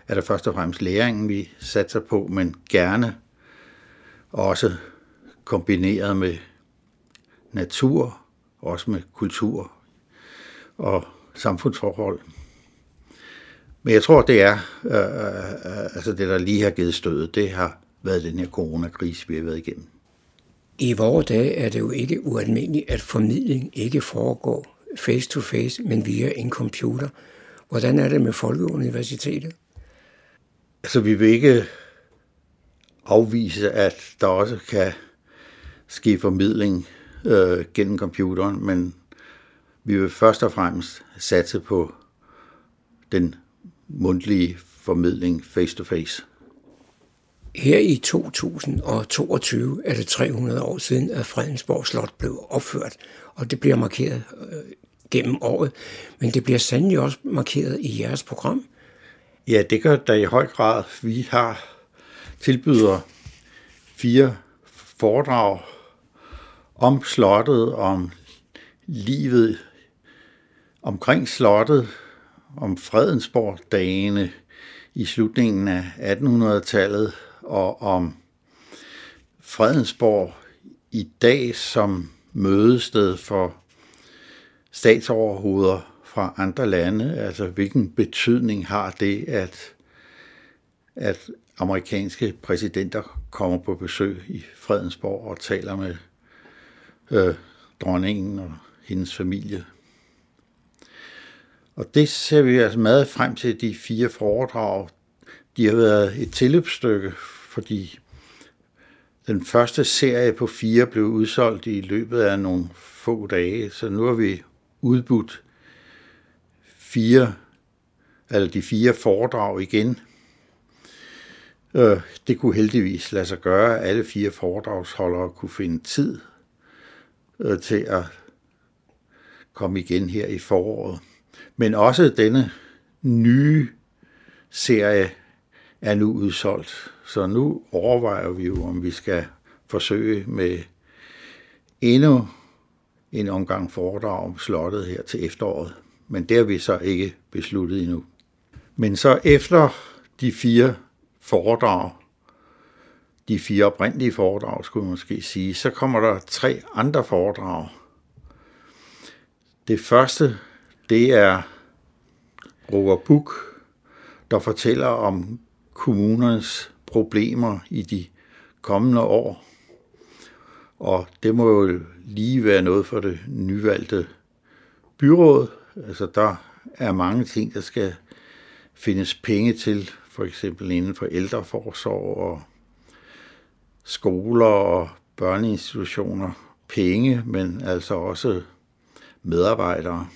er det først og fremmest læringen, vi satser på, men gerne også kombineret med natur, også med kultur og samfundsforhold. Men jeg tror, det er, øh, øh, øh altså det, der lige har givet stødet, det har været den her coronakrise, vi har været igennem. I vores dage er det jo ikke ualmindeligt, at formidling ikke foregår face-to-face, men via en computer. Hvordan er det med Folkeuniversitetet? Altså, vi vil ikke afvise, at der også kan ske formidling øh, gennem computeren, men vi vil først og fremmest satse på den mundtlige formidling face-to-face. Her i 2022 er det 300 år siden, at Fredensborg Slot blev opført, og det bliver markeret øh, gennem året, men det bliver sandelig også markeret i jeres program. Ja, det gør der i høj grad. Vi har tilbyder fire foredrag om slottet, om livet omkring slottet, om Fredensborg-dagene i slutningen af 1800-tallet, og om Fredensborg i dag som mødested for statsoverhoveder fra andre lande. Altså, hvilken betydning har det, at, at amerikanske præsidenter kommer på besøg i Fredensborg og taler med øh, dronningen og hendes familie. Og det ser vi altså meget frem til de fire foredrag. De har været et tilløbsstykke, fordi den første serie på fire blev udsolgt i løbet af nogle få dage, så nu har vi udbudt fire, eller de fire foredrag igen. Øh, det kunne heldigvis lade sig gøre, at alle fire foredragsholdere kunne finde tid øh, til at komme igen her i foråret. Men også denne nye serie er nu udsolgt. Så nu overvejer vi jo, om vi skal forsøge med endnu en omgang foredrag om slottet her til efteråret. Men det har vi så ikke besluttet endnu. Men så efter de fire foredrag, de fire oprindelige foredrag, skulle man måske sige, så kommer der tre andre foredrag. Det første, det er Roger Buk, der fortæller om kommunernes problemer i de kommende år. Og det må jo lige være noget for det nyvalgte byråd. Altså der er mange ting, der skal findes penge til, for eksempel inden for ældreforsorg og skoler og børneinstitutioner. Penge, men altså også medarbejdere.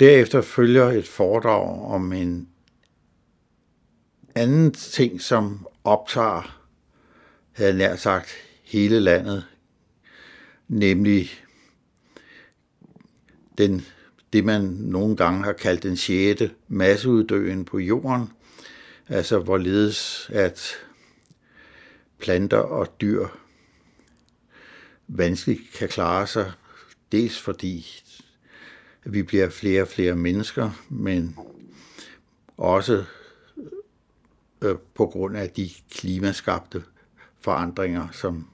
Derefter følger et foredrag om en anden ting, som optager, havde nær sagt, hele landet, nemlig den, det, man nogle gange har kaldt den sjette masseuddøen på jorden, altså hvorledes at planter og dyr vanskeligt kan klare sig, dels fordi vi bliver flere og flere mennesker, men også øh, på grund af de klimaskabte forandringer, som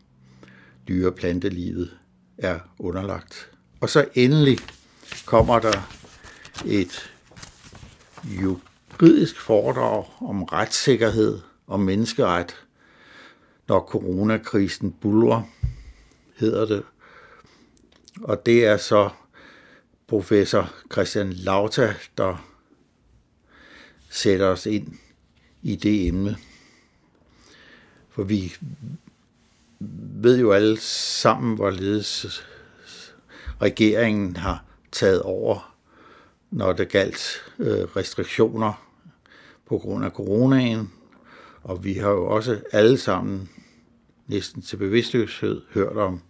dyre- og plantelivet er underlagt. Og så endelig kommer der et juridisk foredrag om retssikkerhed og menneskeret, når coronakrisen bulrer, hedder det. Og det er så professor Christian Lauta, der sætter os ind i det emne. For vi ved jo alle sammen, hvorledes regeringen har taget over, når det galt øh, restriktioner på grund af coronaen. Og vi har jo også alle sammen næsten til bevidstløshed hørt om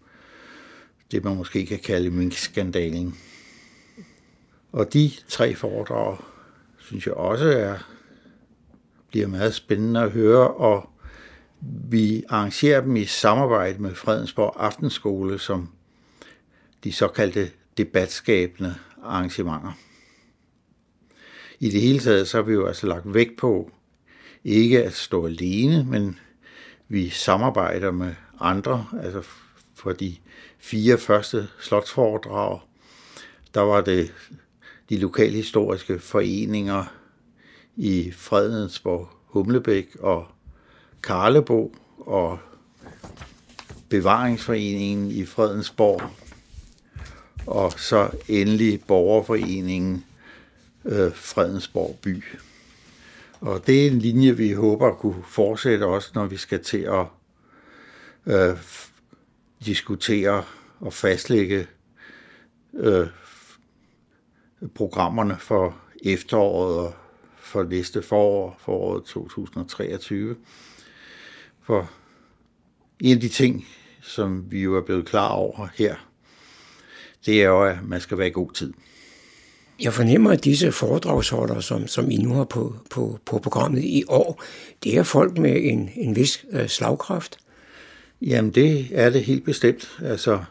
det, man måske kan kalde minkskandalen. Og de tre foredrag, synes jeg også er, bliver meget spændende at høre, og vi arrangerer dem i samarbejde med Fredensborg Aftenskole, som de såkaldte debatskabende arrangementer. i det hele taget, så har vi jo altså lagt vægt på ikke at stå alene, men vi samarbejder med andre. Altså for de fire første slotsforedrag, der var det de lokalhistoriske foreninger i Fredensborg, Humlebæk og Karlebo og Bevaringsforeningen i Fredensborg og så endelig Borgerforeningen øh, Fredensborg by. Og det er en linje, vi håber at kunne fortsætte også, når vi skal til at øh, diskutere og fastlægge øh, programmerne for efteråret og for næste forår, foråret 2023. For en af de ting, som vi jo er blevet klar over her, det er jo, at man skal være i god tid. Jeg fornemmer, at disse foredragsholdere, som, som I nu har på, på, på programmet i år, det er folk med en, en vis øh, slagkraft. Jamen, det er det helt bestemt. Altså,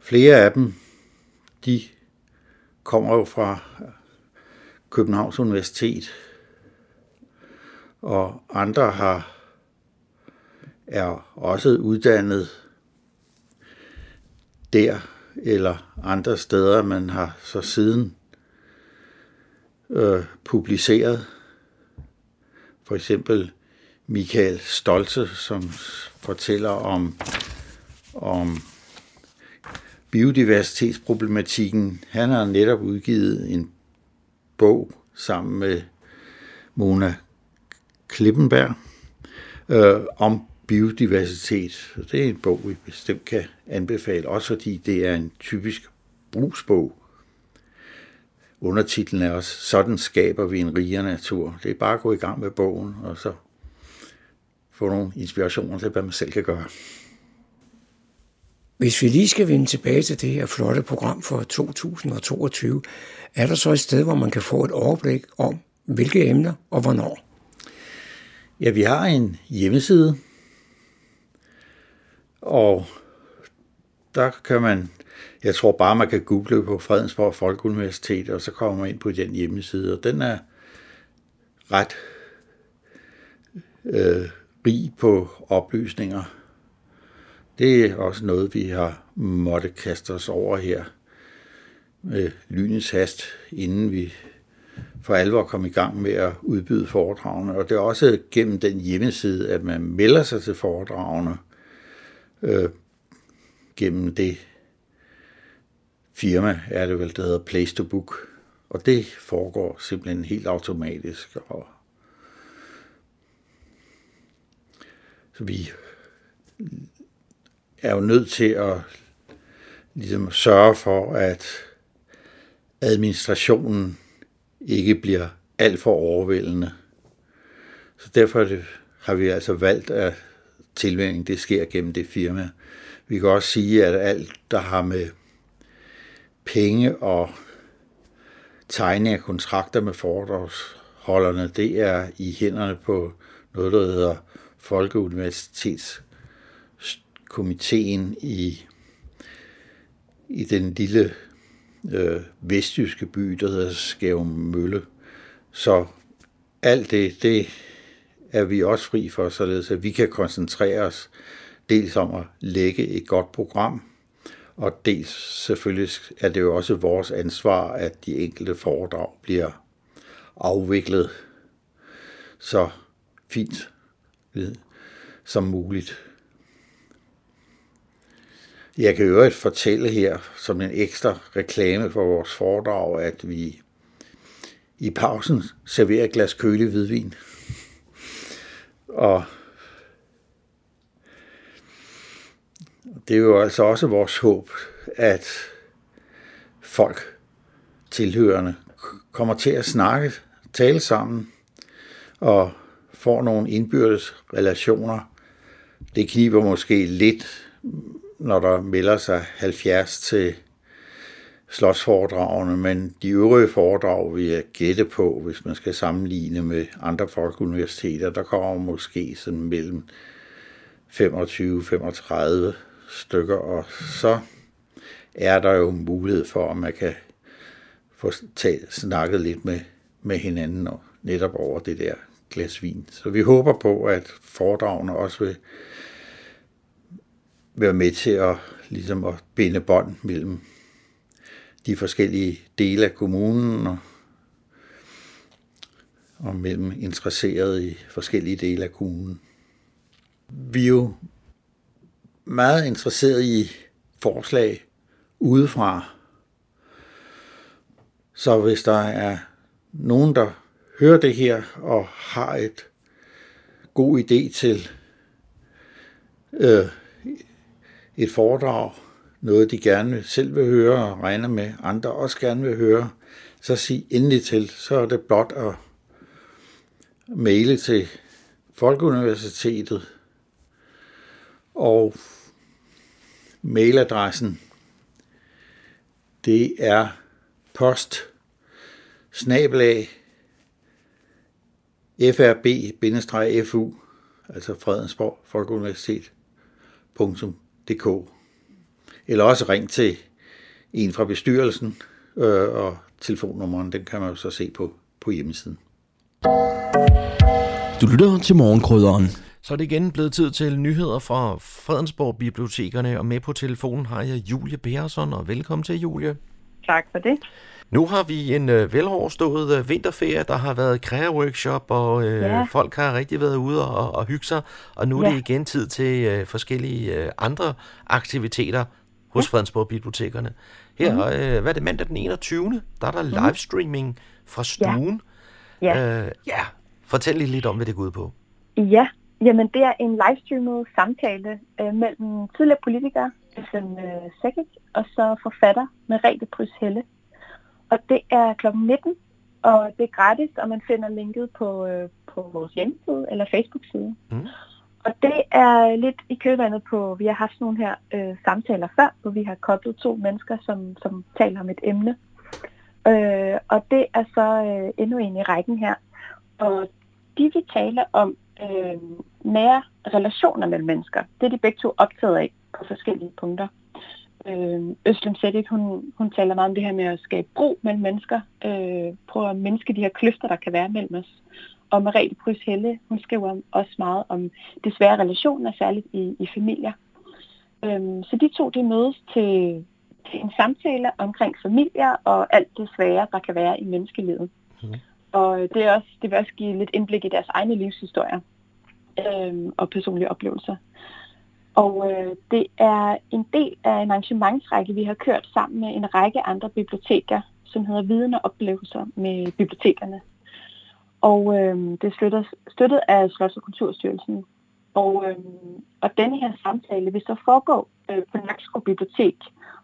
flere af dem, de kommer jo fra Københavns Universitet, og andre har er også uddannet der eller andre steder, man har så siden øh, publiceret. For eksempel Michael Stolze, som fortæller om, om biodiversitetsproblematikken. Han har netop udgivet en bog sammen med Mona Klippenberg øh, om biodiversitet. Det er en bog, vi bestemt kan anbefale, også fordi det er en typisk brugsbog. Undertitlen er også, sådan skaber vi en rigere natur. Det er bare at gå i gang med bogen, og så få nogle inspirationer til, hvad man selv kan gøre. Hvis vi lige skal vende tilbage til det her flotte program for 2022, er der så et sted, hvor man kan få et overblik om, hvilke emner og hvornår? Ja, vi har en hjemmeside, og der kan man, jeg tror bare, man kan google på Fredensborg Folkeuniversitet, og så kommer man ind på den hjemmeside, og den er ret øh, rig på oplysninger. Det er også noget, vi har måtte kaste os over her med lynens hast, inden vi for alvor kom i gang med at udbyde foredragene. Og det er også gennem den hjemmeside, at man melder sig til foredragene øh, gennem det firma, er det vel, der hedder Place to Book. Og det foregår simpelthen helt automatisk. Og så vi er jo nødt til at ligesom sørge for, at administrationen ikke bliver alt for overvældende. Så derfor det, har vi altså valgt, at tilvænning det sker gennem det firma. Vi kan også sige, at alt, der har med penge og tegning af kontrakter med foredragsholderne, det er i hænderne på noget, der hedder komiteen i, i den lille øh, vestjyske by, der hedder Skæve Mølle. Så alt det, det er vi også fri for, således at vi kan koncentrere os dels om at lægge et godt program, og dels selvfølgelig er det jo også vores ansvar, at de enkelte foredrag bliver afviklet så fint som muligt. Jeg kan øvrigt fortælle her som en ekstra reklame for vores foredrag, at vi i pausen serverer et glas kølig hvidvin. Og det er jo altså også vores håb, at folk, tilhørende, kommer til at snakke, tale sammen og får nogle indbyrdes relationer. Det kniber måske lidt, når der melder sig 70 til slotsforedragene, men de øvrige foredrag vil jeg gætte på, hvis man skal sammenligne med andre folkeuniversiteter, der kommer måske sådan mellem 25-35 stykker, og så er der jo mulighed for, at man kan få talt, snakket lidt med, med hinanden og netop over det der glas vin. Så vi håber på, at foredragene også vil være med til at, ligesom at binde bånd mellem de forskellige dele af kommunen og, og mellem interesserede i forskellige dele af kommunen. Vi er jo meget interesseret i forslag udefra. Så hvis der er nogen, der hører det her og har et god idé til øh, et foredrag, noget de gerne selv vil høre og regner med, andre også gerne vil høre, så sig endelig til. Så er det blot at maile til Folkeuniversitetet og mailadressen det er post snabelag frb-fu, altså Fredensborg Folkeuniversitet, punktum Folkeuniversitet.dk. Eller også ring til en fra bestyrelsen, øh, og telefonnummeren, den kan man jo så se på, på hjemmesiden. Du lytter til morgenkrydderen. Så er det igen blevet tid til nyheder fra Fredensborg Bibliotekerne, og med på telefonen har jeg Julie Beresson, og velkommen til Julie. Tak for det. Nu har vi en øh, veloverstået øh, vinterferie, der har været kræverworkshop, og øh, ja. folk har rigtig været ude og, og hygge sig, og nu er ja. det igen tid til øh, forskellige øh, andre aktiviteter hos ja. Fredensborg Bibliotekerne. Her, mm-hmm. øh, hvad er det, mandag den 21. Der er der mm-hmm. livestreaming fra stuen. Ja. Ja. Øh, ja, fortæl lige lidt om, hvad det går ud på. Ja, jamen det er en livestreamet samtale øh, mellem tidligere politikere, Øslem øh, og så forfatter Merete Prys Helle. Og det er kl. 19, og det er gratis, og man finder linket på, øh, på vores hjemmeside eller Facebook-side. Mm. Og det er lidt i kølvandet på, vi har haft nogle her øh, samtaler før, hvor vi har koblet to mennesker, som, som taler om et emne. Øh, og det er så øh, endnu en i rækken her. Og de vi taler om øh, nære relationer mellem mennesker, det er de begge to optaget af på forskellige punkter. Øh, Øslem Sædik, hun, hun taler meget om det her med at skabe bro mellem mennesker, øh, prøve at mindske de her kløfter, der kan være mellem os. Og Mariette Prys Helle, hun skriver også meget om de svære relationer, særligt i, i familier. Øhm, så de to, de mødes til, til en samtale omkring familier og alt det svære, der kan være i menneskelivet. Mm. Og det, er også, det vil også give lidt indblik i deres egne livshistorier øhm, og personlige oplevelser. Og øh, det er en del af en arrangementsrække, vi har kørt sammen med en række andre biblioteker, som hedder Viden og Oplevelser med bibliotekerne. Og øh, det er støttet, støttet af Slots- og Kulturstyrelsen. Og, øh, og denne her samtale vil så foregå øh, på Nakskov Bibliotek,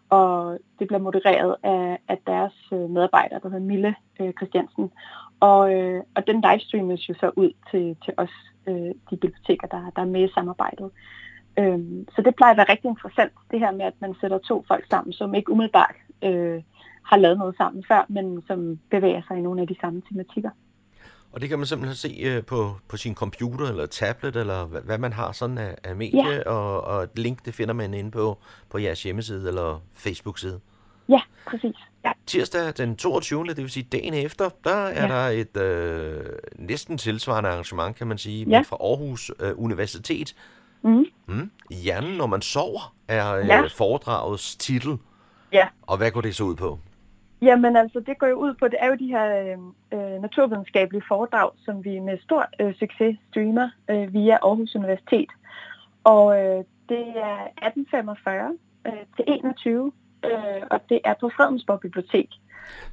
og det bliver modereret af, af deres øh, medarbejder, der hedder Mille øh, Christiansen. Og, øh, og den livestreames jo så ud til, til os, øh, de biblioteker, der, der er med i samarbejdet. Øh, så det plejer at være rigtig interessant, det her med, at man sætter to folk sammen, som ikke umiddelbart øh, har lavet noget sammen før, men som bevæger sig i nogle af de samme tematikker. Og det kan man simpelthen se øh, på, på sin computer eller tablet, eller hvad, hvad man har sådan af, af medie, ja. og, og et link, det finder man inde på, på jeres hjemmeside eller Facebook-side. Ja, præcis. Ja. Tirsdag den 22. det vil sige dagen efter, der er ja. der et øh, næsten tilsvarende arrangement, kan man sige, ja. fra Aarhus øh, Universitet. Mm. Mm. Hjernen, når man sover, er øh, ja. foredragets titel. Ja. Og hvad går det så ud på? Jamen altså, det går jo ud på, det er jo de her øh, naturvidenskabelige foredrag, som vi med stor øh, succes streamer øh, via Aarhus Universitet. Og øh, det er 1845 øh, til 21, øh, og det er på Fredensborg Bibliotek.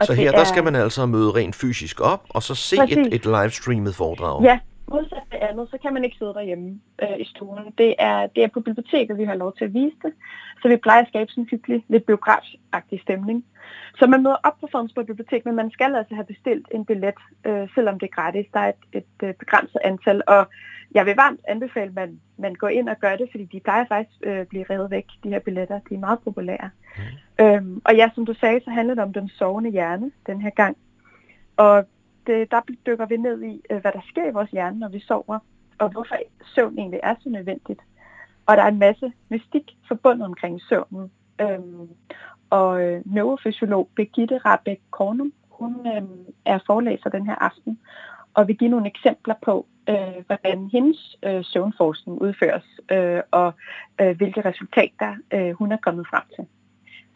Og så her, er... der skal man altså møde rent fysisk op, og så se et, et livestreamet foredrag? Ja, modsat andet, så kan man ikke sidde derhjemme øh, i stuen. Det er, det er på biblioteket, vi har lov til at vise det. Så vi plejer at skabe sådan en hyggelig, lidt biografagtig stemning. Så man møder op på Fredensborg Bibliotek, men man skal altså have bestilt en billet, øh, selvom det er gratis. Der er et, et, øh, begrænset antal, og jeg vil varmt anbefale, at man, man går ind og gør det, fordi de plejer faktisk at øh, blive revet væk, de her billetter. De er meget populære. Mm. Øhm, og ja, som du sagde, så handler det om den sovende hjerne den her gang. Og det, øh, der dykker vi ned i, øh, hvad der sker i vores hjerne, når vi sover, og hvorfor søvn egentlig er så nødvendigt. Og der er en masse mystik forbundet omkring søvnen. Øhm, og øh, neurofysiolog Birgitte Rabeck Kornum, hun øh, er forelæser den her aften, og vil give nogle eksempler på, øh, hvordan hendes øh, søvnforskning udføres, øh, og øh, hvilke resultater øh, hun er kommet frem til.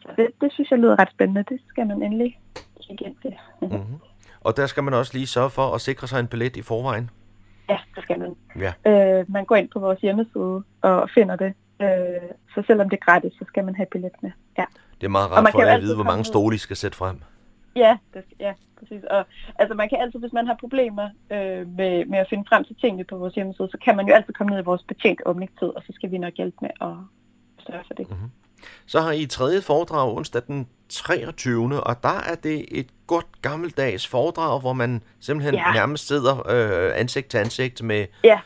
Så det, det synes jeg lyder ret spændende. Det skal man endelig kigge ind til. Mm-hmm. Og der skal man også lige sørge for at sikre sig en billet i forvejen. Ja, det skal man. Ja. Øh, man går ind på vores hjemmeside og finder det. Øh, så selvom det er gratis, så skal man have billet med. Ja. Det er meget rart for jer at vide, hvor mange stole I skal sætte frem. Ja, det, ja, præcis. Og altså, man kan altid, hvis man har problemer øh, med, med at finde frem til tingene på vores hjemmeside, så kan man jo altid komme ned i vores betjent åbningstid, og så skal vi nok hjælpe med at sørge for det. Mm-hmm. Så har I tredje foredrag onsdag den 23. Og der er det et godt gammeldags foredrag, hvor man simpelthen Ja. nærmest sidder øh, ansigt til ansigt med, Ja,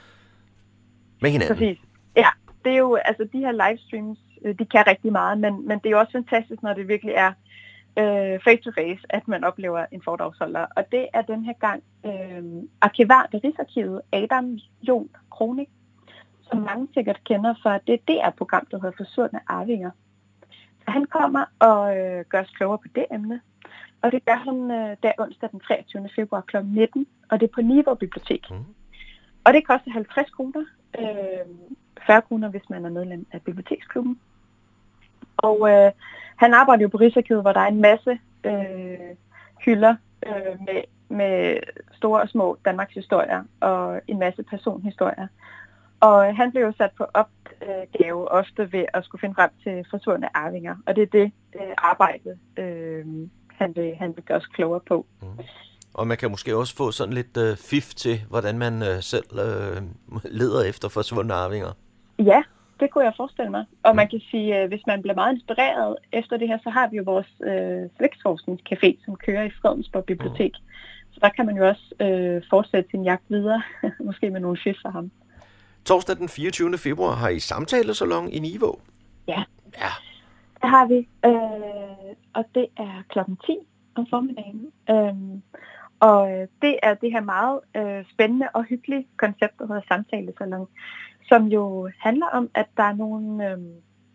med hinanden. præcis. Ja, det er jo, altså de her livestreams, øh, de kan rigtig meget, men, men det er jo også fantastisk, når det virkelig er øh, face-to-face, at man oplever en foredragsholder. Og det er den her gang øh, arkivar ved Rigsarkivet, Adam Jon Kronik, som mange sikkert kender fra det DR-program, der hedder Forsvundne Arvinger. Så han kommer og øh, gør os klogere på det emne. Og det gør han øh, der onsdag den 23. februar kl. 19, og det er på Niveau Bibliotek. Mm. Og det koster 50 kroner, øh, 40 kroner, hvis man er medlem af biblioteksklubben. Og øh, han arbejder jo på Rigsarkivet, hvor der er en masse øh, hylder øh, med, med store og små Danmarks historier og en masse personhistorier. Og øh, han blev jo sat på opgave ofte ved at skulle finde frem til forsvundne arvinger. Og det er det øh, arbejde, øh, han, vil, han vil gøre os klogere på. Og man kan måske også få sådan lidt øh, fif til, hvordan man øh, selv øh, leder efter forsvundne arvinger. Ja, det kunne jeg forestille mig. Og man kan sige, at hvis man bliver meget inspireret efter det her, så har vi jo vores øh, slægtsforskningscafé, som kører i Fredensborg Bibliotek. Så der kan man jo også øh, fortsætte sin jagt videre, måske med nogle fif for ham. Torsdag den 24. februar har I samtalesalon i Niveau. Ja. Ja. Det har vi, øh, og det er klokken 10 om formiddagen. Øhm, og øh, det er det her meget øh, spændende og hyggelige koncept, der hedder samtalesalon, som jo handler om, at der er nogen, øh,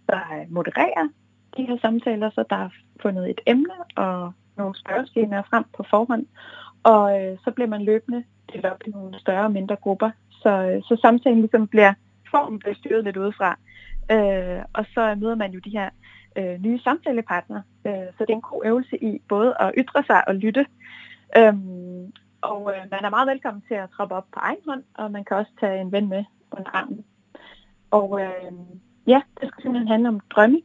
der modererer de her samtaler, så der er fundet et emne og nogle spørgeskemaer frem på forhånd, og øh, så bliver man løbende delt op i nogle større og mindre grupper, så, øh, så samtalen ligesom bliver, formen bliver styret lidt udefra, øh, og så møder man jo de her øh, nye samtalepartnere, øh, så det er en god øvelse i både at ytre sig og lytte, øhm, og øh, man er meget velkommen til at troppe op på egen hånd, og man kan også tage en ven med under armen. Og øh, ja, det skal simpelthen handle om drømme,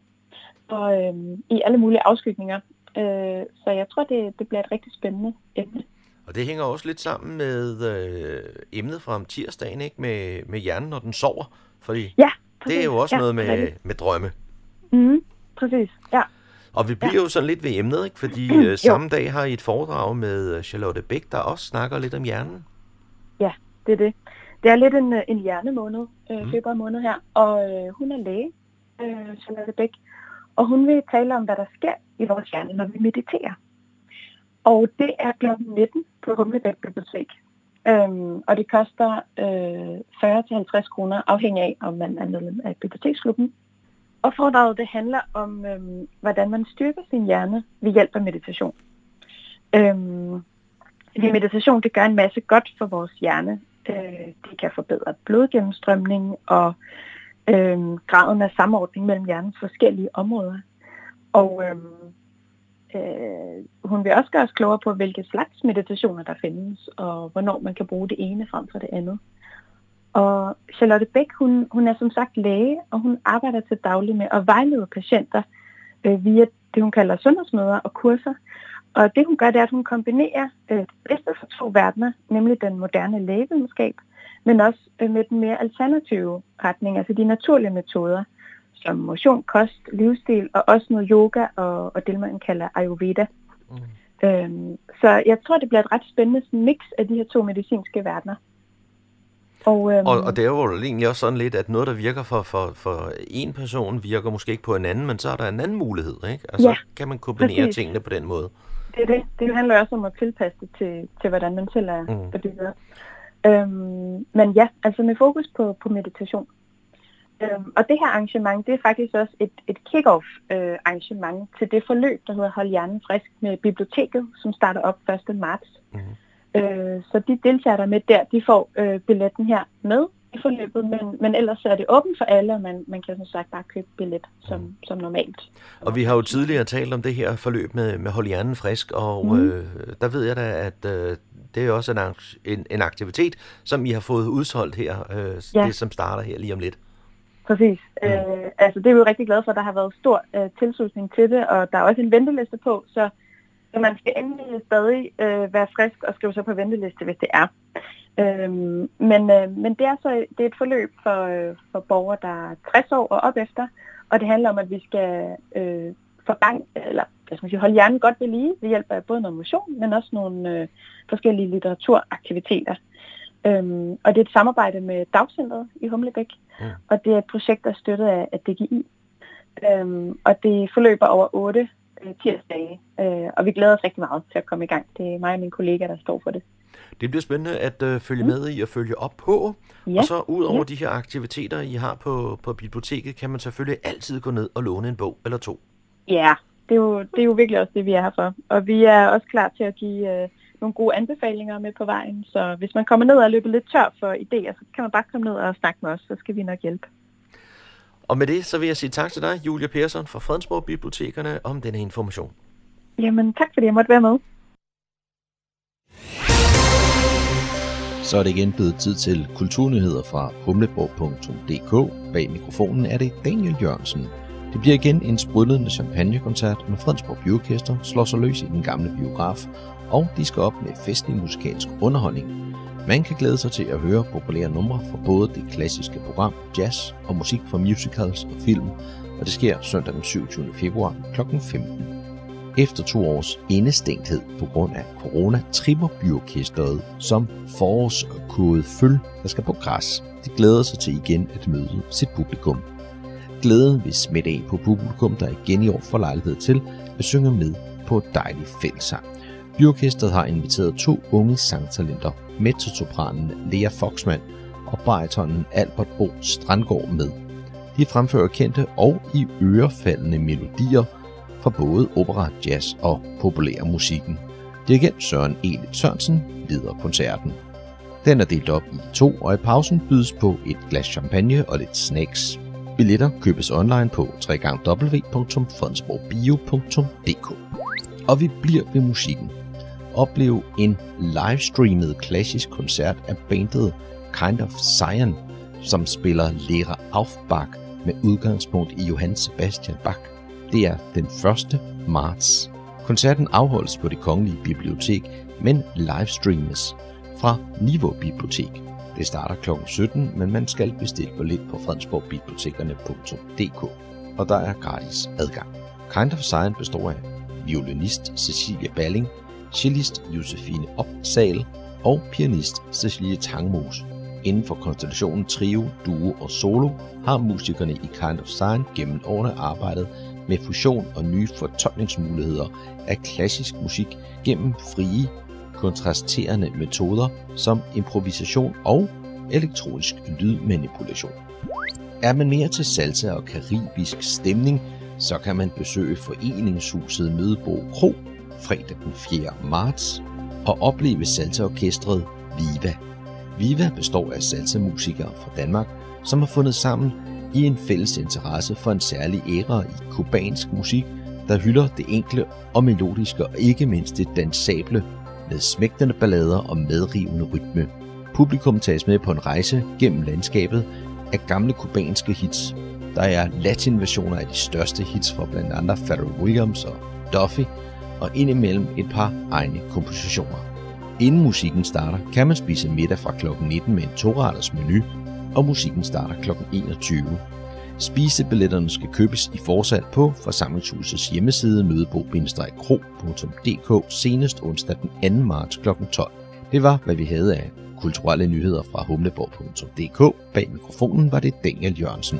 og øh, i alle mulige afskygninger. Øh, så jeg tror, det, det bliver et rigtig spændende emne. Og det hænger også lidt sammen med øh, emnet fra om tirsdagen, ikke? Med, med hjernen, når den sover. Fordi Ja, det er jo også Ja, noget med, med drømme. Mm, præcis, ja. Og vi bliver ja. jo sådan lidt ved emnet, ikke? Fordi øh, samme dag har I et foredrag med øh, Charlotte Bæk, der også snakker lidt om hjernen. Ja, det er det. Det er lidt en, øh, en hjernemåned, øh, Mm. februar måned her, og øh, hun er læge, øh, Charlotte Bæk, og hun vil tale om, hvad der sker i vores hjerne, når vi mediterer. Og det er kl. 19 på Humlebæk Bibliotek. Øhm, og det koster øh, 40-50 kroner, afhængig af, om man er medlem af biblioteksklubben. Og foredraget det handler om, øhm, hvordan man styrker sin hjerne ved hjælp af meditation. Øhm, fordi meditation det gør en masse godt for vores hjerne. Øh, det kan forbedre blodgennemstrømning og øh, graden af samordning mellem hjernens forskellige områder. Og øh, øh, hun vil også gøre os klogere på, hvilke slags meditationer der findes, og hvornår man kan bruge det ene frem for det andet. Og Charlotte Bæk, hun, hun er som sagt læge, og hun arbejder til daglig med at vejlede patienter øh, via det, hun kalder sundhedsmøder og kurser. Og det, hun gør, det er, at hun kombinerer øh, det bedste fra to verdener, nemlig den moderne lægevidenskab, men også øh, med den mere alternative retning, altså de naturlige metoder, som motion, kost, livsstil og også noget yoga og, og det, man kalder Ayurveda. Mm. Øhm, så jeg tror, det bliver et ret spændende mix af de her to medicinske verdener. Og, øhm, Og, og det er jo egentlig også sådan lidt, at noget, der virker for, for, for en person, virker måske ikke på en anden, men så er der en anden mulighed, ikke? Altså, Ja, kan man kombinere præcis. tingene på den måde. Det er det. Det handler også om at tilpasse det til, til hvordan man selv er Mm. bygget. Øhm, men ja, altså med fokus på, på meditation. Øhm, og det her arrangement, det er faktisk også et, et kick-off øh, arrangement til det forløb, der hedder Hold Hjernen Frisk med biblioteket, som starter op 1. marts. Mm. Øh, så de deltagere, der er med der, de får øh, billetten her med i forløbet, men, men ellers er det åbent for alle, og man, man kan som sagt bare købe billet som, mm. som normalt. Og vi har jo tidligere talt om det her forløb med, med Hold Hjernen Frisk, og mm. øh, der ved jeg da, at øh, det er også en, en, en aktivitet, som I har fået udsolgt her, øh, ja. det som starter her lige om lidt. Præcis. Mm. Øh, altså det er vi jo rigtig glade for, der har været stor øh, tilslutning til det, og der er også en venteliste på, så så man skal endelig stadig øh, være frisk og skrive sig på venteliste, hvis det er. Øhm, men, øh, men det er så det er et forløb for, øh, for borgere, der er 60 år og op efter, og det handler om, at vi skal øh, gang, eller hvad skal man sige, holde hjernen godt ved lige ved hjælp af både noget motion, men også nogle øh, forskellige litteraturaktiviteter. Øhm, og det er et samarbejde med Dagcentret i Humlebæk, ja. og det er et projekt, der er støttet af, af DGI. Øhm, og det forløber over otte øh, tirsdage, øh, og vi glæder os rigtig meget til at komme i gang. Det er mig og min kollega, der står for det. Det bliver spændende at øh, følge mm. med i og følge op på. Ja. Og så ud over ja. de her aktiviteter, I har på, på biblioteket, kan man selvfølgelig altid gå ned og låne en bog eller to. Ja, det er, jo, det er jo virkelig også det, vi er her for. Og vi er også klar til at give øh, nogle gode anbefalinger med på vejen. Så hvis man kommer ned og løber lidt tør for idéer, så kan man bare komme ned og snakke med os, så skal vi nok hjælpe. Og med det, så vil jeg sige tak til dig, Julia Persson fra Fredensborg Bibliotekerne, om denne information. Jamen, tak fordi jeg måtte være med. Så er det igen blevet tid til kulturnyheder fra humleborg.dk. Bag mikrofonen er det Daniel Jørgensen. Det bliver igen en sprudlende champagnekoncert med Fredensborg Byorkester slår sig løs i den gamle biograf, og de skal op med festlig musikalsk underholdning. Man kan glæde sig til at høre populære numre fra både det klassiske program, jazz og musik fra musicals og film, og det sker søndag den 27. februar kl. 15. Efter to års indestængthed på grund af corona, tripper byorkestret som forårskodet føl, der skal på græs. De glæder sig til igen at møde sit publikum. Glæden vil smitte af på publikum, der igen i år får lejlighed til at synge med på dejlig fællesang. Byorkestret har inviteret to unge sangtalenter, mezzosopranen Lea Foxman og baritonen Albert O. Strandgaard med. De fremfører kendte og i ørefaldende melodier fra både opera, jazz og populær musikken. Dirigent Søren Elit Sørensen leder koncerten. Den er delt op i to, og i pausen bydes på et glas champagne og lidt snacks. Billetter købes online på www.fredensborgbio.dk. Og vi bliver ved musikken opleve en livestreamet klassisk koncert af bandet Kind of Cyan, som spiller Lera Aufbach med udgangspunkt i Johann Sebastian Bach. Det er den 1. marts. Koncerten afholdes på det kongelige bibliotek, men livestreames fra Niveau Bibliotek. Det starter kl. 17, men man skal bestille billet på fredensborgbibliotekerne.dk, og der er gratis adgang. Kind of Science består af violinist Cecilia Balling, cellist Josefine Opsal og pianist Cecilie Tangmos. Inden for konstellationen trio, duo og solo har musikerne i Kind of Sign gennem årene arbejdet med fusion og nye fortolkningsmuligheder af klassisk musik gennem frie, kontrasterende metoder som improvisation og elektronisk lydmanipulation. Er man mere til salsa og karibisk stemning, så kan man besøge foreningshuset Mødebo Kro fredag den 4. marts og opleve salsaorkestret Viva. Viva består af salsamusikere fra Danmark, som har fundet sammen i en fælles interesse for en særlig æra i kubansk musik, der hylder det enkle og melodiske og ikke mindst det dansable med smægtende ballader og medrivende rytme. Publikum tages med på en rejse gennem landskabet af gamle kubanske hits. Der er latinversioner af de største hits fra blandt andre Pharrell Williams og Duffy, og indimellem et par egne kompositioner. Inden musikken starter, kan man spise middag fra kl. 19 med en toretters menu, og musikken starter kl. 21. Spisebilletterne skal købes i forsalg på forsamlingshusets hjemmeside mødebo-kro.dk senest onsdag den 2. marts kl. 12. Det var, hvad vi havde af kulturelle nyheder fra humleborg.dk. Bag mikrofonen var det Daniel Jørgensen.